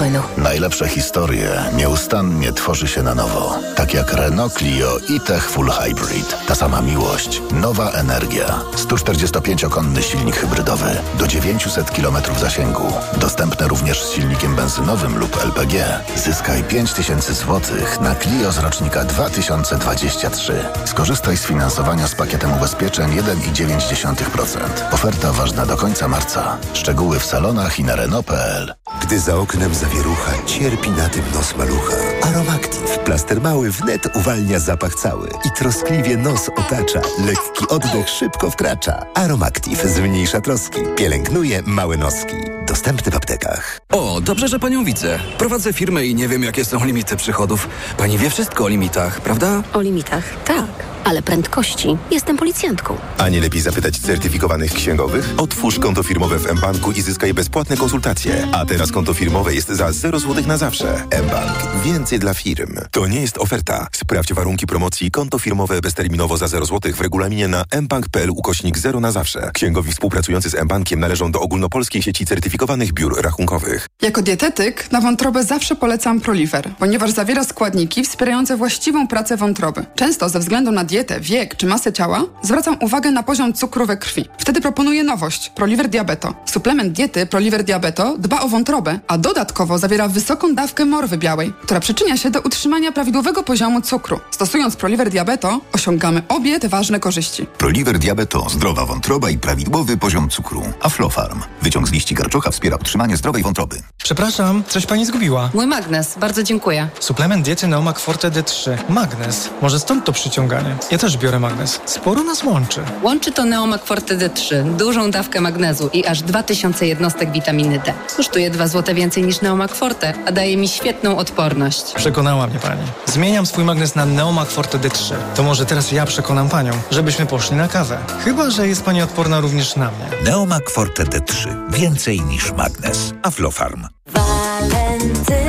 Renault. Najlepsze historie nieustannie tworzy się na nowo. Tak jak Renault Clio i Tech Full Hybrid. Ta sama miłość, nowa energia. 145-konny silnik hybrydowy do 900 km zasięgu. Dostępne również z silnikiem benzynowym lub LPG. Zyskaj 5000 zł na Clio z rocznika 2023. Skorzystaj z finansowania z pakietem ubezpieczeń 1,9%. Oferta ważna do końca marca. Szczegóły w salonach i na Renault.pl. Gdy za oknem zawierucha, cierpi na tym nos malucha. Aromactive. Plaster mały wnet uwalnia zapach cały i troskliwie nos otacza. Lekki oddech szybko wkracza. Aromactive zmniejsza troski. Pielęgnuje małe noski. Dostępny w aptekach. O, dobrze, że panią widzę. Prowadzę firmę i nie wiem, jakie są limity przychodów. Pani wie wszystko o limitach, prawda? O limitach, tak. Ale prędkości. Jestem policjantką. A nie lepiej zapytać certyfikowanych księgowych? Otwórz konto firmowe w mBanku i zyskaj bezpłatne konsultacje. A teraz konto firmowe jest za 0 zł na zawsze. mBank. Więcej dla firm. To nie jest oferta. Sprawdź warunki promocji konto firmowe bezterminowo za 0 zł w regulaminie na mbank.pl ukośnik 0 na zawsze. Księgowi współpracujący z mBankiem należą do ogólnopolskiej sieci certyfikowanych biur rachunkowych. Jako dietetyk na wątrobę zawsze polecam Proliver, ponieważ zawiera składniki wspierające właściwą pracę wątroby. Często ze względu na dietę, wiek czy masę ciała zwracam uwagę na poziom cukru we krwi. Wtedy proponuję nowość Proliver Diabeto. Suplement diety Proliver Diabeto dba o wątrobę, a dodatkowo zawiera wysoką dawkę morwy białej, która przyczynia się do utrzymania prawidłowego poziomu cukru. Stosując Proliver Diabeto osiągamy obie te ważne korzyści. Proliver Diabeto, zdrowa wątroba i prawidłowy poziom cukru. Aflofarm. Wyciąg z liści karczocha wspiera utrzymanie zdrowej wątroby. Przepraszam, coś pani zgubiła. Mój magnes, bardzo dziękuję. Suplement diety Neomak Forte D3. Magnes. Może stąd to przyciąganie. Ja też biorę magnes. Sporo nas łączy. Łączy to Neomak Forte D3, dużą dawkę magnezu i aż 2000 jednostek witaminy D. Kosztuje 2 zł więcej niż Neomak Forte, a daje mi świetną odporność. Przekonała mnie pani. Zmieniam swój magnes na Neomak Forte D3. To może teraz ja przekonam panią, żebyśmy poszli na kawę. Chyba, że jest pani odporna również na mnie. Neomak Forte D3. Więcej niż magnes. Aflofarm. Walentynki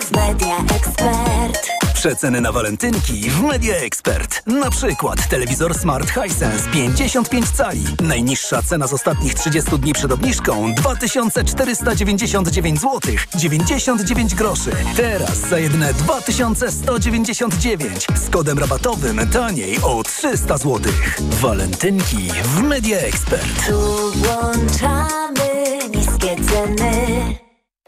w Media Expert. Przeceny na walentynki w Media Expert. Na przykład telewizor Smart Hisense 55 cali. Najniższa cena z ostatnich 30 dni przed obniżką 2499 zł 99 groszy. Teraz za jedne 2199 z kodem rabatowym taniej o 300 zł. Walentynki w Media Expert. Tu włączamy niskie ceny.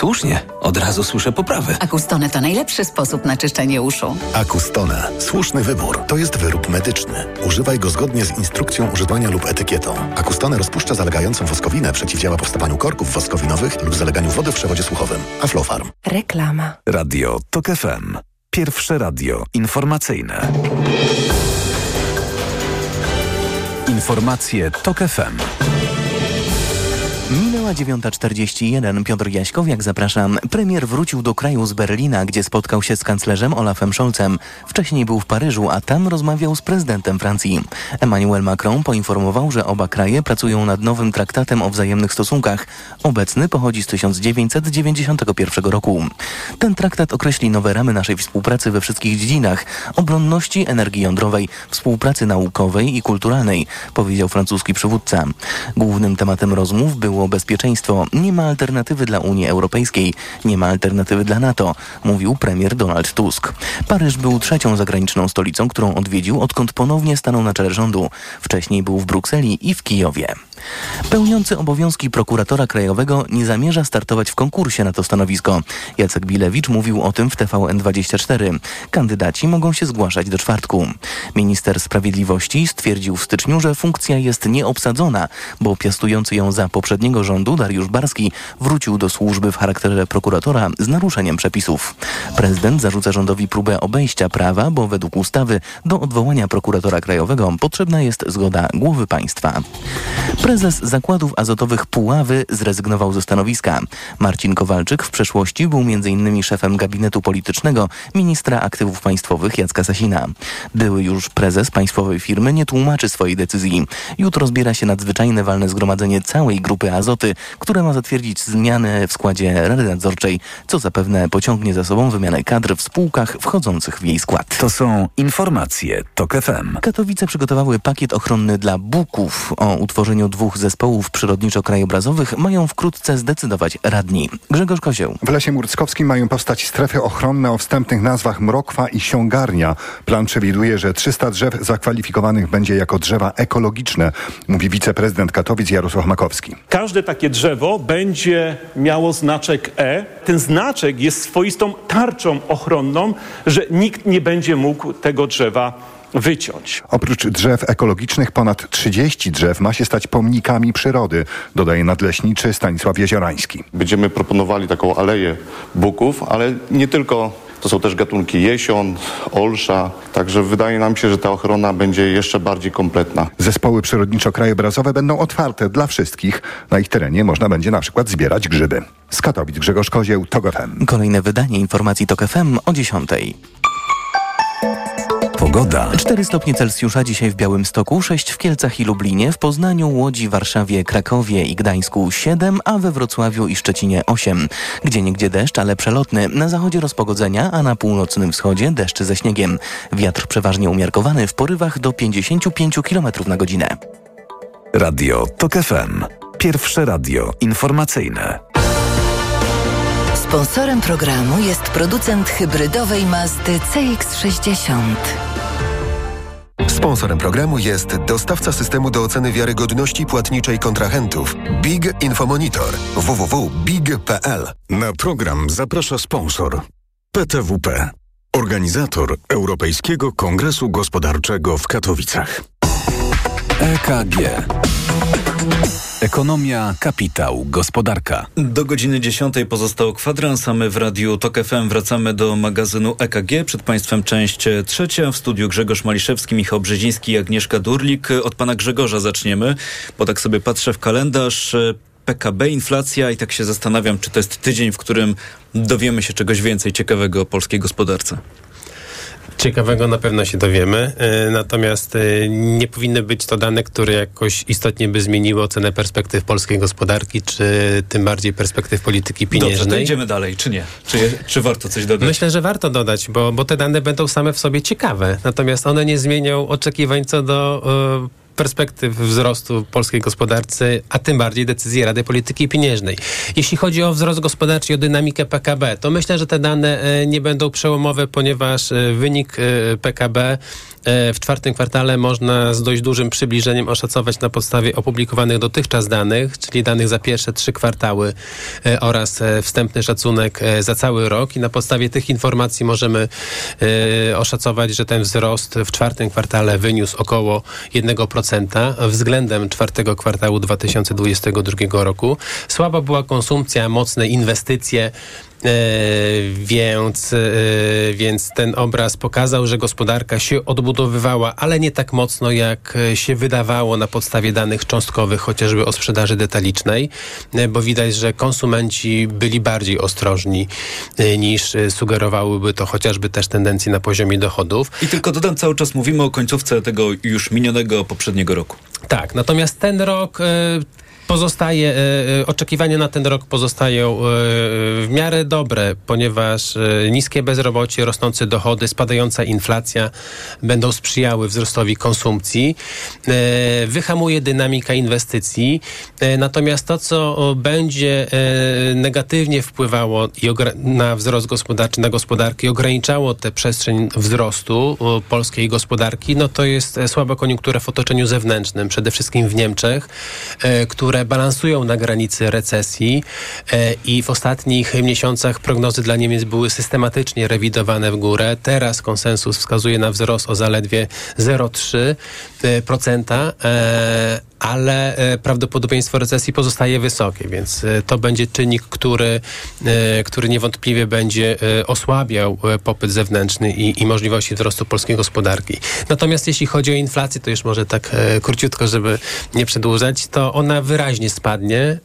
Słusznie, od razu słyszę poprawy. Acustone to najlepszy sposób na czyszczenie uszu. Acustone. Słuszny wybór. To jest wyrób medyczny. Używaj go zgodnie z instrukcją używania lub etykietą. Acustone rozpuszcza zalegającą woskowinę, przeciwdziała powstawaniu korków woskowinowych lub zaleganiu wody w przewodzie słuchowym. Aflofarm. Reklama. Radio TOK FM. Pierwsze radio informacyjne. Informacje TOK FM. Minęła 9.41. Piotr Jaśkowiak, zapraszam. Premier wrócił do kraju z Berlina, gdzie spotkał się z kanclerzem Olafem Scholzem. Wcześniej był w Paryżu, a tam rozmawiał z prezydentem Francji. Emmanuel Macron poinformował, że oba kraje pracują nad nowym traktatem o wzajemnych stosunkach. Obecny pochodzi z 1991 roku. Ten traktat określi nowe ramy naszej współpracy we wszystkich dziedzinach obronności, energii jądrowej, współpracy naukowej i kulturalnej, powiedział francuski przywódca. Głównym tematem rozmów było bezpieczeństwo. Nie ma alternatywy dla Unii Europejskiej, nie ma alternatywy dla NATO, mówił premier Donald Tusk. Paryż był trzecią zagraniczną stolicą, którą odwiedził, odkąd ponownie stanął na czele rządu. Wcześniej był w Brukseli i w Kijowie. Pełniący obowiązki prokuratora krajowego nie zamierza startować w konkursie na to stanowisko. Jacek Bilewicz mówił o tym w TVN24. Kandydaci mogą się zgłaszać do czwartku. Minister Sprawiedliwości stwierdził w styczniu, że funkcja jest nieobsadzona, bo piastujący ją za poprzedniego rządu Dariusz Barski wrócił do służby w charakterze prokuratora z naruszeniem przepisów. Prezydent zarzuca rządowi próbę obejścia prawa, bo według ustawy do odwołania prokuratora krajowego potrzebna jest zgoda głowy państwa. Prezes zakładów azotowych Puławy zrezygnował ze stanowiska. Marcin Kowalczyk w przeszłości był m.in. szefem gabinetu politycznego ministra aktywów państwowych Jacka Sasina. Były już prezes państwowej firmy nie tłumaczy swojej decyzji. Jutro zbiera się nadzwyczajne walne zgromadzenie całej grupy Azoty, które ma zatwierdzić zmiany w składzie Rady Nadzorczej, co zapewne pociągnie za sobą wymianę kadr w spółkach wchodzących w jej skład. To są informacje TOK FM. Katowice przygotowały pakiet ochronny dla buków. O utworzeniu dwóch zespołów przyrodniczo-krajobrazowych mają wkrótce zdecydować radni. Grzegorz Kozieł. W Lesie Murckowskim mają powstać strefy ochronne o wstępnych nazwach Mrokwa i Siągarnia. Plan przewiduje, że 300 drzew zakwalifikowanych będzie jako drzewa ekologiczne, mówi wiceprezydent Katowic Jarosław Makowski. Każde takie drzewo będzie miało znaczek E. Ten znaczek jest swoistą tarczą ochronną, że nikt nie będzie mógł tego drzewa wyciąć. Oprócz drzew ekologicznych ponad 30 drzew ma się stać pomnikami przyrody, dodaje nadleśniczy Stanisław Jeziorański. Będziemy proponowali taką aleję buków, ale nie tylko to są też gatunki jesion, olsza, także wydaje nam się, że ta ochrona będzie jeszcze bardziej kompletna. Zespoły przyrodniczo-krajobrazowe będą otwarte dla wszystkich. Na ich terenie można będzie na przykład zbierać grzyby. Z Katowic Grzegorz Kozieł, TOG FM. Kolejne wydanie informacji TOK FM o 10. Pogoda. 4 stopnie Celsjusza dzisiaj w Białymstoku, 6 w Kielcach i Lublinie, w Poznaniu, Łodzi, Warszawie, Krakowie i Gdańsku 7, a we Wrocławiu i Szczecinie 8. Gdzie niegdzie deszcz, ale przelotny. Na zachodzie rozpogodzenia, a na północnym wschodzie deszcz ze śniegiem. Wiatr przeważnie umiarkowany w porywach do 55 km na godzinę. Radio TOK FM. Pierwsze radio informacyjne. Sponsorem programu jest producent hybrydowej Mazdy CX-60. Sponsorem programu jest dostawca systemu do oceny wiarygodności płatniczej kontrahentów Big Infomonitor www.big.pl. Na program zaprasza sponsor PTWP, organizator Europejskiego Kongresu Gospodarczego w Katowicach. EKG. Ekonomia, kapitał, gospodarka. Do godziny 10 pozostał kwadrans, a my w Radiu TOK FM wracamy do magazynu EKG. Przed Państwem część trzecia. W studiu Grzegorz Maliszewski, Michał Brzeziński i Agnieszka Durlik. Od Pana Grzegorza zaczniemy, bo tak sobie patrzę w kalendarz. PKB, inflacja i tak się zastanawiam, czy to jest tydzień, w którym dowiemy się czegoś więcej ciekawego o polskiej gospodarce. Ciekawego na pewno się dowiemy, e, natomiast e, nie powinny być to dane, które jakoś istotnie by zmieniły ocenę perspektyw polskiej gospodarki, czy tym bardziej perspektyw polityki pieniężnej. Dobrze, to idziemy dalej, czy nie? Czy, czy warto coś dodać? Myślę, że warto dodać, bo, bo te dane będą same w sobie ciekawe, natomiast one nie zmienią oczekiwań co do y, perspektyw wzrostu polskiej gospodarce, a tym bardziej decyzji Rady Polityki Pieniężnej. Jeśli chodzi o wzrost gospodarczy i o dynamikę PKB, to myślę, że te dane e, nie będą przełomowe, ponieważ e, wynik e, PKB w czwartym kwartale można z dość dużym przybliżeniem oszacować na podstawie opublikowanych dotychczas danych, czyli danych za pierwsze trzy kwartały oraz wstępny szacunek za cały rok i na podstawie tych informacji możemy oszacować, że ten wzrost w czwartym kwartale wyniósł około 1% względem czwartego kwartału 2022 roku. Słaba była konsumpcja, mocne inwestycje, więc, e, więc ten obraz pokazał, że gospodarka się odbudowywała, ale nie tak mocno, jak się wydawało na podstawie danych cząstkowych, chociażby o sprzedaży detalicznej, e, bo widać, że konsumenci byli bardziej ostrożni niż sugerowałyby to chociażby też tendencje na poziomie dochodów. I tylko dodam, cały czas mówimy o końcówce tego już minionego poprzedniego roku. Tak, natomiast ten rok pozostaje, oczekiwania na ten rok pozostają w miarę dobre, ponieważ niskie bezrobocie, rosnące dochody, spadająca inflacja będą sprzyjały wzrostowi konsumpcji. Wyhamuje dynamika inwestycji. Natomiast to, co będzie negatywnie wpływało na wzrost gospodarczy, na gospodarkę i ograniczało tę przestrzeń wzrostu polskiej gospodarki, no to jest słaba koniunktura w otoczeniu zewnętrznym, przede wszystkim w Niemczech, e, balansują na granicy recesji e, i w ostatnich miesiącach prognozy dla Niemiec były systematycznie rewidowane w górę. Teraz konsensus wskazuje na wzrost o zaledwie 0,3%, ale e, prawdopodobieństwo recesji pozostaje wysokie, więc e, to będzie czynnik, który, e, który niewątpliwie będzie osłabiał popyt zewnętrzny i, i możliwości wzrostu polskiej gospodarki. Natomiast jeśli chodzi o inflację, to już może tak króciutko, żeby nie przedłużać, to ona wyraźnie spadnie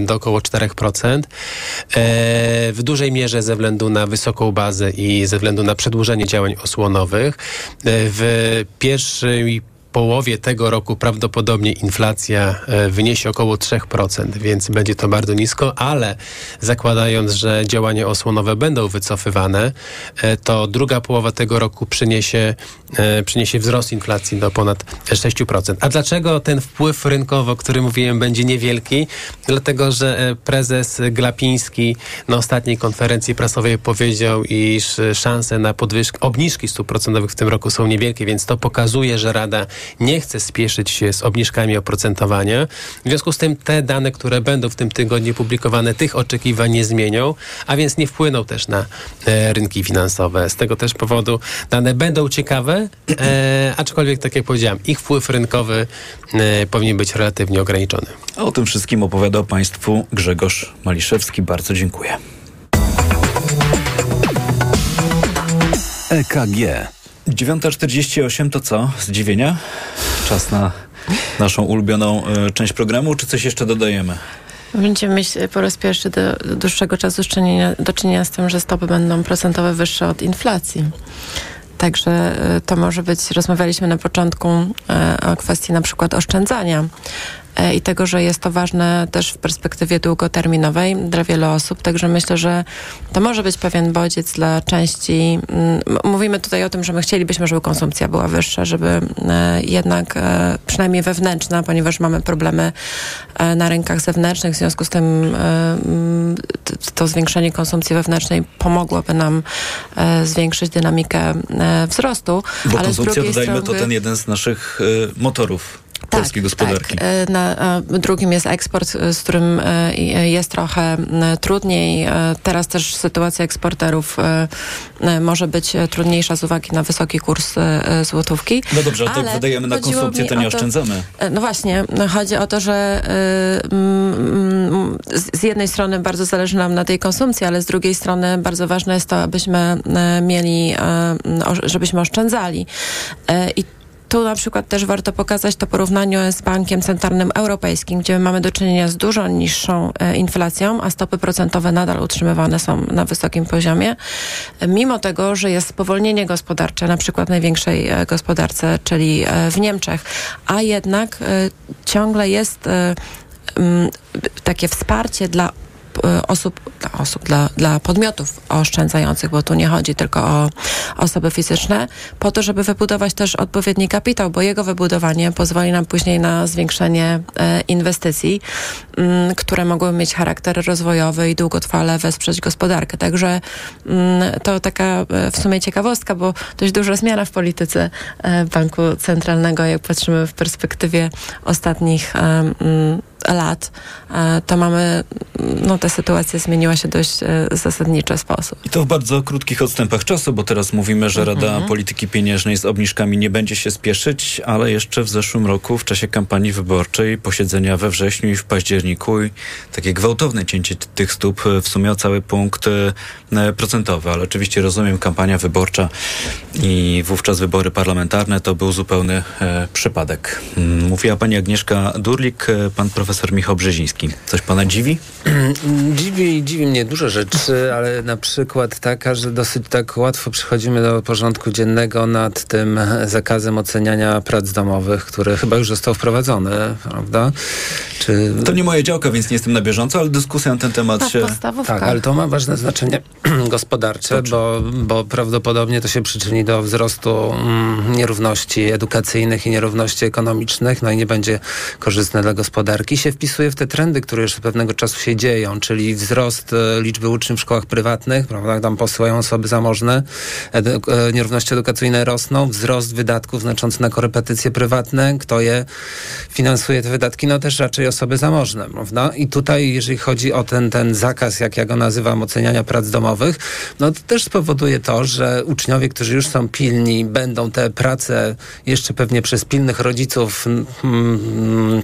do około 4%. W dużej mierze ze względu na wysoką bazę i ze względu na przedłużenie działań osłonowych. W pierwszej połowie tego roku prawdopodobnie inflacja e, wyniesie około 3%, więc będzie to bardzo nisko, ale zakładając, że działania osłonowe będą wycofywane, e, to druga połowa tego roku przyniesie, e, przyniesie wzrost inflacji do ponad 6%. A dlaczego ten wpływ rynkowy, o którym mówiłem, będzie niewielki? Dlatego, że prezes Glapiński na ostatniej konferencji prasowej powiedział, iż szanse na podwyżki, obniżki stóp procentowych w tym roku są niewielkie, więc to pokazuje, że Rada nie chce spieszyć się z obniżkami oprocentowania. W związku z tym te dane, które będą w tym tygodniu publikowane, tych oczekiwań nie zmienią, a więc nie wpłyną też na e, rynki finansowe. Z tego też powodu dane będą ciekawe, e, aczkolwiek, tak jak powiedziałem, ich wpływ rynkowy e, powinien być relatywnie ograniczony. A o tym wszystkim opowiadał Państwu Grzegorz Maliszewski. Bardzo dziękuję. EKG. 9.48 to co? Zdziwienia? Czas na naszą ulubioną y, część programu, czy coś jeszcze dodajemy? Będziemy mieć po raz pierwszy do, do dłuższego czasu czynienia, do czynienia z tym, że stopy będą procentowe wyższe od inflacji. Także y, to może być, rozmawialiśmy na początku y, o kwestii na przykład oszczędzania. E, i tego, że jest to ważne też w perspektywie długoterminowej dla wielu osób. Także myślę, że to może być pewien bodziec dla części. Mm, mówimy tutaj o tym, że my chcielibyśmy, żeby konsumpcja była wyższa, żeby e, jednak e, przynajmniej wewnętrzna, ponieważ mamy problemy na rynkach zewnętrznych, w związku z tym to zwiększenie konsumpcji wewnętrznej pomogłoby nam zwiększyć dynamikę wzrostu. Bo ale konsumpcja, dodajmy, strony... to ten jeden z naszych motorów polskiej gospodarki. Tak. Na, drugim jest eksport, e, z którym e, jest trochę trudniej. Teraz też sytuacja eksporterów może być trudniejsza z uwagi na wysoki kurs złotówki. No dobrze, ale to wydajemy na konsumpcję, to nie oszczędzamy. No właśnie, chodzi o to, że z jednej strony bardzo zależy nam na tej konsumpcji, ale z drugiej strony bardzo ważne jest to, abyśmy mieli, żebyśmy oszczędzali. I tu na przykład też warto pokazać to porównanie z Bankiem Centralnym Europejskim, gdzie mamy do czynienia z dużo niższą e, inflacją, a stopy procentowe nadal utrzymywane są na wysokim poziomie. Mimo tego, że jest spowolnienie gospodarcze, na przykład największej e, gospodarce, czyli e, w Niemczech, a jednak ciągle jest takie wsparcie dla osób, dla osób, dla, dla podmiotów oszczędzających, bo tu nie chodzi tylko o osoby fizyczne, po to, żeby wybudować też odpowiedni kapitał, bo jego wybudowanie pozwoli nam później na zwiększenie e, inwestycji, mm, które mogłyby mieć charakter rozwojowy i długotrwale wesprzeć gospodarkę. Także mm, to taka e, w sumie ciekawostka, bo dość duża zmiana w polityce Banku Centralnego, jak patrzymy w perspektywie ostatnich mm, lat, e, to mamy, no ta sytuacja zmieniła się dość e, zasadniczy sposób. I to w bardzo krótkich odstępach czasu, bo teraz mówimy, że Rada mhm. Polityki Pieniężnej z obniżkami nie będzie się spieszyć, ale jeszcze w zeszłym roku, w czasie kampanii wyborczej, posiedzenia we wrześniu i w październiku i takie gwałtowne cięcie tych stóp w sumie o cały punkt e, procentowy, ale oczywiście rozumiem, kampania wyborcza i wówczas wybory parlamentarne to był zupełny e, przypadek. Mówiła pani Agnieszka Durlik, pan profesor profesor Michał Brzeziński. Coś pana dziwi? dziwi, dziwi mnie dużo rzeczy, ale na przykład taka, że dosyć tak łatwo przychodzimy do porządku dziennego nad tym zakazem oceniania prac domowych, który chyba już został wprowadzony, prawda? Czy... To nie moja działka, więc nie jestem na bieżąco, ale dyskusja na ten temat Tak, się... Tak, ale to ma ważne znaczenie gospodarcze, bo, bo prawdopodobnie to się przyczyni do wzrostu mm, nierówności edukacyjnych i nierówności ekonomicznych, no i nie będzie korzystne dla gospodarki. Się wpisuje w te trendy, które już od pewnego czasu się dzieją, czyli wzrost e, liczby uczniów w szkołach prywatnych, prawda, tam posyłają osoby zamożne, edu, e, nierówności edukacyjne rosną, wzrost wydatków znaczący na korepetycje prywatne, kto je finansuje te wydatki, no też raczej osoby zamożne, prawda? I tutaj, jeżeli chodzi o ten, ten zakaz, jak ja go nazywam, oceniania prac domowych, no to też spowoduje to, że uczniowie, którzy już są pilni, będą te prace jeszcze pewnie przez pilnych rodziców mm, mm,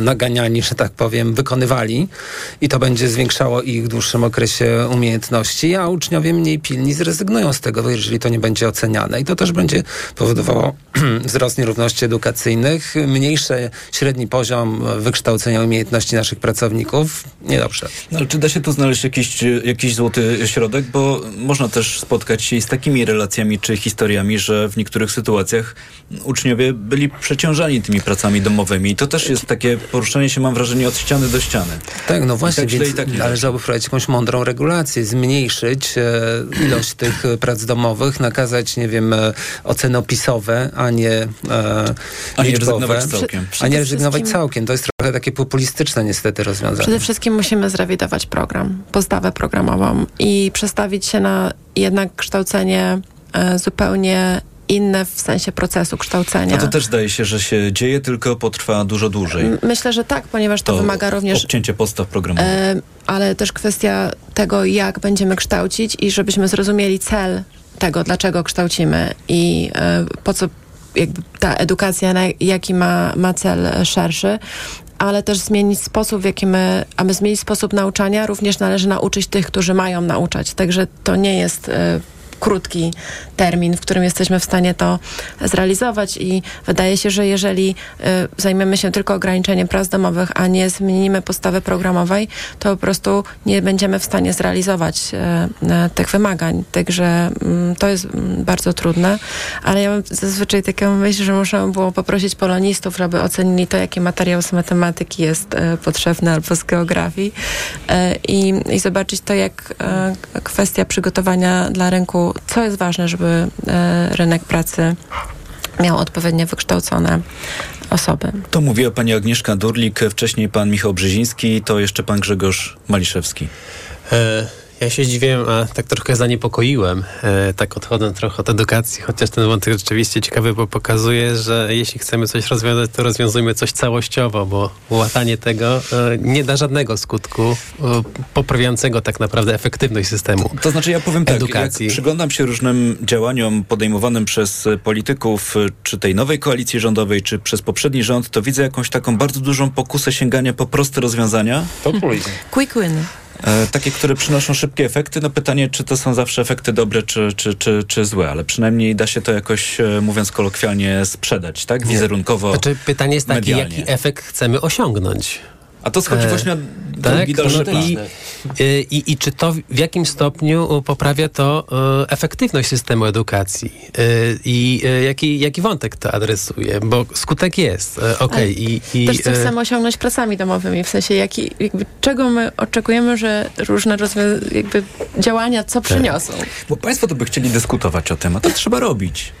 naganiani, że tak powiem, wykonywali i to będzie zwiększało ich w dłuższym okresie umiejętności, a uczniowie mniej pilni zrezygnują z tego, jeżeli to nie będzie oceniane. I to też będzie powodowało wzrost nierówności edukacyjnych, mniejszy średni poziom wykształcenia umiejętności naszych pracowników. Niedobrze. No, ale czy da się tu znaleźć jakiś, jakiś złoty środek? Bo można też spotkać się z takimi relacjami czy historiami, że w niektórych sytuacjach uczniowie byli przeciążani tymi pracami domowymi. I to też jest takie poruszanie się, mam wrażenie, od ściany do ściany. Tak, no właśnie, tak więc tak należałoby wprowadzić jakąś mądrą regulację, zmniejszyć e, ilość tych e, prac domowych, nakazać, nie wiem, e, oceny opisowe, a nie e, A nie rezygnować całkiem. A nie rezygnować wszystkim- całkiem. To jest trochę takie populistyczne niestety rozwiązanie. Przede wszystkim musimy zrewidować program, podstawę programową i przestawić się na jednak kształcenie e, zupełnie inne w sensie procesu kształcenia. A to też zdaje się, że się dzieje, tylko potrwa dużo dłużej. Myślę, że tak, ponieważ to, wymaga również Obcięcie podstaw programowych. Ale też kwestia tego, jak będziemy kształcić i żebyśmy zrozumieli cel tego, dlaczego kształcimy i e, po co jakby ta edukacja, na, jaki ma, ma cel szerszy. Ale też zmienić sposób, w jaki my, aby zmienić sposób nauczania, również należy nauczyć tych, którzy mają nauczać. Także to nie jest e, krótki termin, w którym jesteśmy w stanie to zrealizować i wydaje się, że jeżeli y, zajmiemy się tylko ograniczeniem prac domowych, a nie zmienimy postawy programowej, to po prostu nie będziemy w stanie zrealizować y, y, tych wymagań. Także mm, to jest mm, bardzo trudne, ale ja mam zazwyczaj taką myśl, że muszę było poprosić polonistów, żeby ocenili to, jaki materiał z matematyki jest potrzebny albo z geografii i, i zobaczyć to, jak kwestia przygotowania dla rynku, co jest ważne, żeby y, rynek pracy miał odpowiednio wykształcone osoby. To mówiła pani Agnieszka Durlik, wcześniej pan Michał Brzeziński, to jeszcze pan Grzegorz Maliszewski. E, Ja się zdziwiłem, a tak trochę zaniepokoiłem, e, tak odchodząc trochę od edukacji, chociaż ten wątek rzeczywiście ciekawy, bo pokazuje, że jeśli chcemy coś rozwiązać, to rozwiązujmy coś całościowo, bo łatanie tego e, nie da żadnego skutku e, poprawiającego tak naprawdę efektywność systemu To znaczy ja powiem tak, edukacji. jak przyglądam się różnym działaniom podejmowanym przez polityków, e, czy tej nowej koalicji rządowej, czy przez poprzedni rząd, to widzę jakąś taką bardzo dużą pokusę sięgania po proste rozwiązania. Populizm. Quick win. E, takie, które przynoszą szybkie efekty. No pytanie, czy to są zawsze efekty dobre, czy, czy, czy, czy złe, ale przynajmniej da się to jakoś, e, mówiąc kolokwialnie, sprzedać, tak? Wizerunkowo, Znaczy, pytanie jest takie, medialnie. jaki efekt chcemy osiągnąć? A to schodzi E, właśnie o tak, drugi dalszy no i, y, i, I czy to w jakim stopniu poprawia to efektywność systemu edukacji? I jaki, jaki wątek to adresuje? Bo skutek jest, okej. i, i, Też co chcemy osiągnąć pracami domowymi, w sensie jaki, jakby, czego my oczekujemy, że różne rozwią- jakby działania co przyniosą. Bo państwo to by chcieli dyskutować o tym, a to trzeba robić.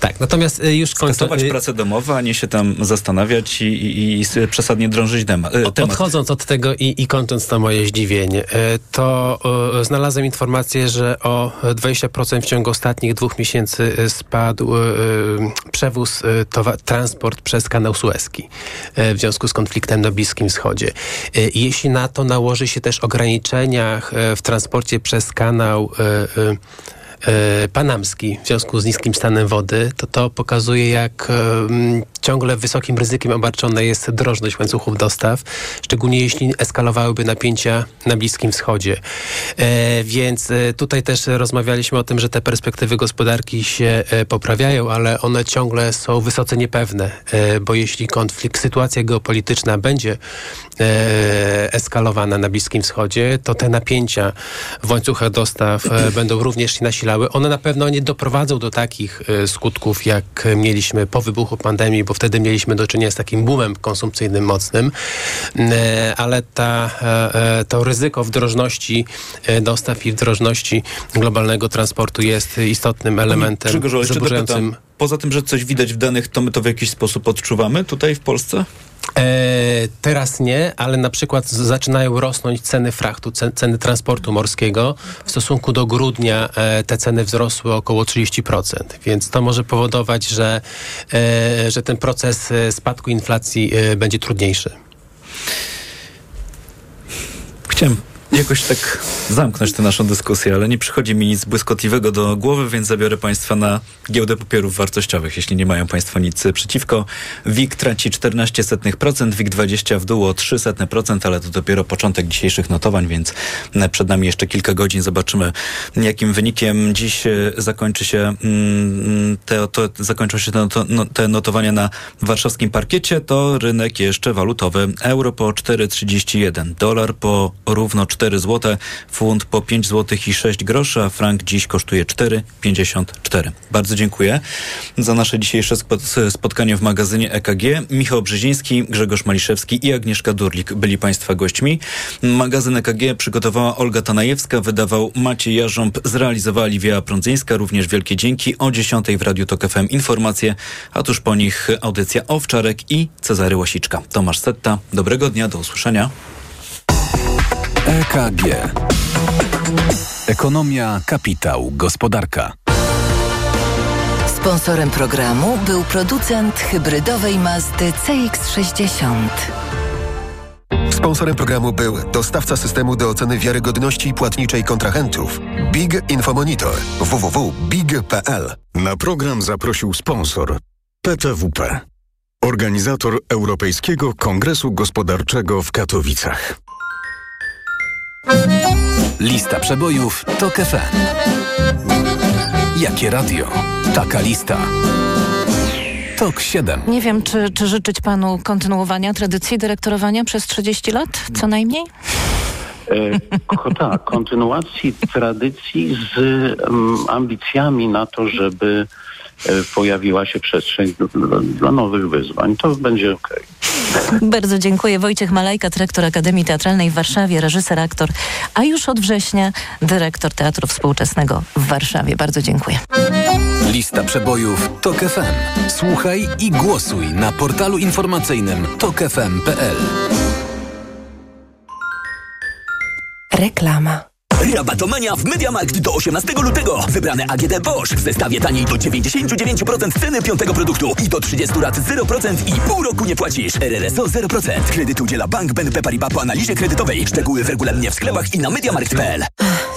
Tak, natomiast już kończę. Skasować y, pracę domową, a nie się tam zastanawiać i, i, i przesadnie drążyć dema, e, temat. Odchodząc od tego i, i kończąc to moje zdziwienie, e, to e, znalazłem informację, że o 20% w ciągu ostatnich dwóch miesięcy e, spadł przewóz, transport przez kanał Suezki w związku z konfliktem na Bliskim Wschodzie. Jeśli na to nałoży się też ograniczenia e, w transporcie przez kanał panamski w związku z niskim stanem wody, to to pokazuje, jak e, ciągle wysokim ryzykiem obarczona jest drożność łańcuchów dostaw, szczególnie jeśli eskalowałyby napięcia na Bliskim Wschodzie. E, więc e, tutaj też rozmawialiśmy o tym, że te perspektywy gospodarki się e, poprawiają, ale one ciągle są wysoce niepewne, e, bo jeśli konflikt, sytuacja geopolityczna będzie e, eskalowana na Bliskim Wschodzie, to te napięcia w łańcuchach dostaw e, będą również się One na pewno nie doprowadzą do takich e, skutków, jak mieliśmy po wybuchu pandemii, bo wtedy mieliśmy do czynienia z takim boomem konsumpcyjnym mocnym, ale ta, to ryzyko wdrożności dostaw i wdrożności globalnego transportu jest istotnym elementem zaburzającym... Poza tym, że coś widać w danych, to my to w jakiś sposób odczuwamy tutaj w Polsce? E, teraz nie, ale na przykład zaczynają rosnąć ceny frachtu, ceny transportu morskiego. W stosunku do grudnia e, te ceny wzrosły około 30%, więc to może powodować, że, e, że ten proces e, spadku inflacji e, będzie trudniejszy. Chciałem jakoś tak zamknąć tę naszą dyskusję, ale nie przychodzi mi nic błyskotliwego do głowy, więc zabiorę Państwa na giełdę papierów wartościowych, jeśli nie mają Państwo nic przeciwko. WIG traci 14%, WIG 20 w dół o 3%, ale to dopiero początek dzisiejszych notowań, więc przed nami jeszcze kilka godzin. Zobaczymy, jakim wynikiem dziś e, zakończy się mm, te, to, zakończą się te, no, te notowania na warszawskim parkiecie. To rynek jeszcze walutowy. Euro po 4,31, dolar po równo 4 4 zł, funt po 5 zł i 6 groszy, a frank dziś kosztuje 4,54. Bardzo dziękuję za nasze dzisiejsze spotkanie w magazynie EKG. Michał Brzeziński, Grzegorz Maliszewski i Agnieszka Durlik byli Państwa gośćmi. Magazyn EKG przygotowała Olga Tanajewska, wydawał Maciej Jarząb, zrealizowała Liwia Prądzyńska. Również wielkie dzięki. O 10 w Radiu Tok FM informacje, a tuż po nich audycja Owczarek i Cezary Łasiczka. Tomasz Setta, dobrego dnia, do usłyszenia. EKG. Ekonomia, kapitał, gospodarka. Sponsorem programu był producent hybrydowej Mazdy CX-60. Sponsorem programu był dostawca systemu do oceny wiarygodności płatniczej kontrahentów Big Infomonitor www.big.pl. Na program zaprosił sponsor PTWP, organizator Europejskiego Kongresu Gospodarczego w Katowicach. Lista przebojów to FM. Jakie radio? Taka lista. TOK 7. Nie wiem, czy, czy życzyć panu kontynuowania tradycji dyrektorowania przez 30 lat, co najmniej? E, tak, kontynuacji tradycji z um, ambicjami na to, żeby pojawiła się przestrzeń dla, dla nowych wyzwań. To będzie ok. Bardzo dziękuję. Wojciech Malajka, dyrektor Akademii Teatralnej w Warszawie, reżyser, aktor, a już od września dyrektor Teatru Współczesnego w Warszawie. Bardzo dziękuję. Lista przebojów TOK FM. Słuchaj i głosuj na portalu informacyjnym tokefm.pl. Reklama. Rabatomania w MediaMarkt do 18 lutego. Wybrane AGD Bosch w zestawie taniej do 99% ceny piątego produktu i do 30 lat 0% i pół roku nie płacisz. RRSO 0%. Kredyt udziela Bank BNP Paribas po analizie kredytowej. Szczegóły w regulaminie w sklepach i na MediaMarkt.pl.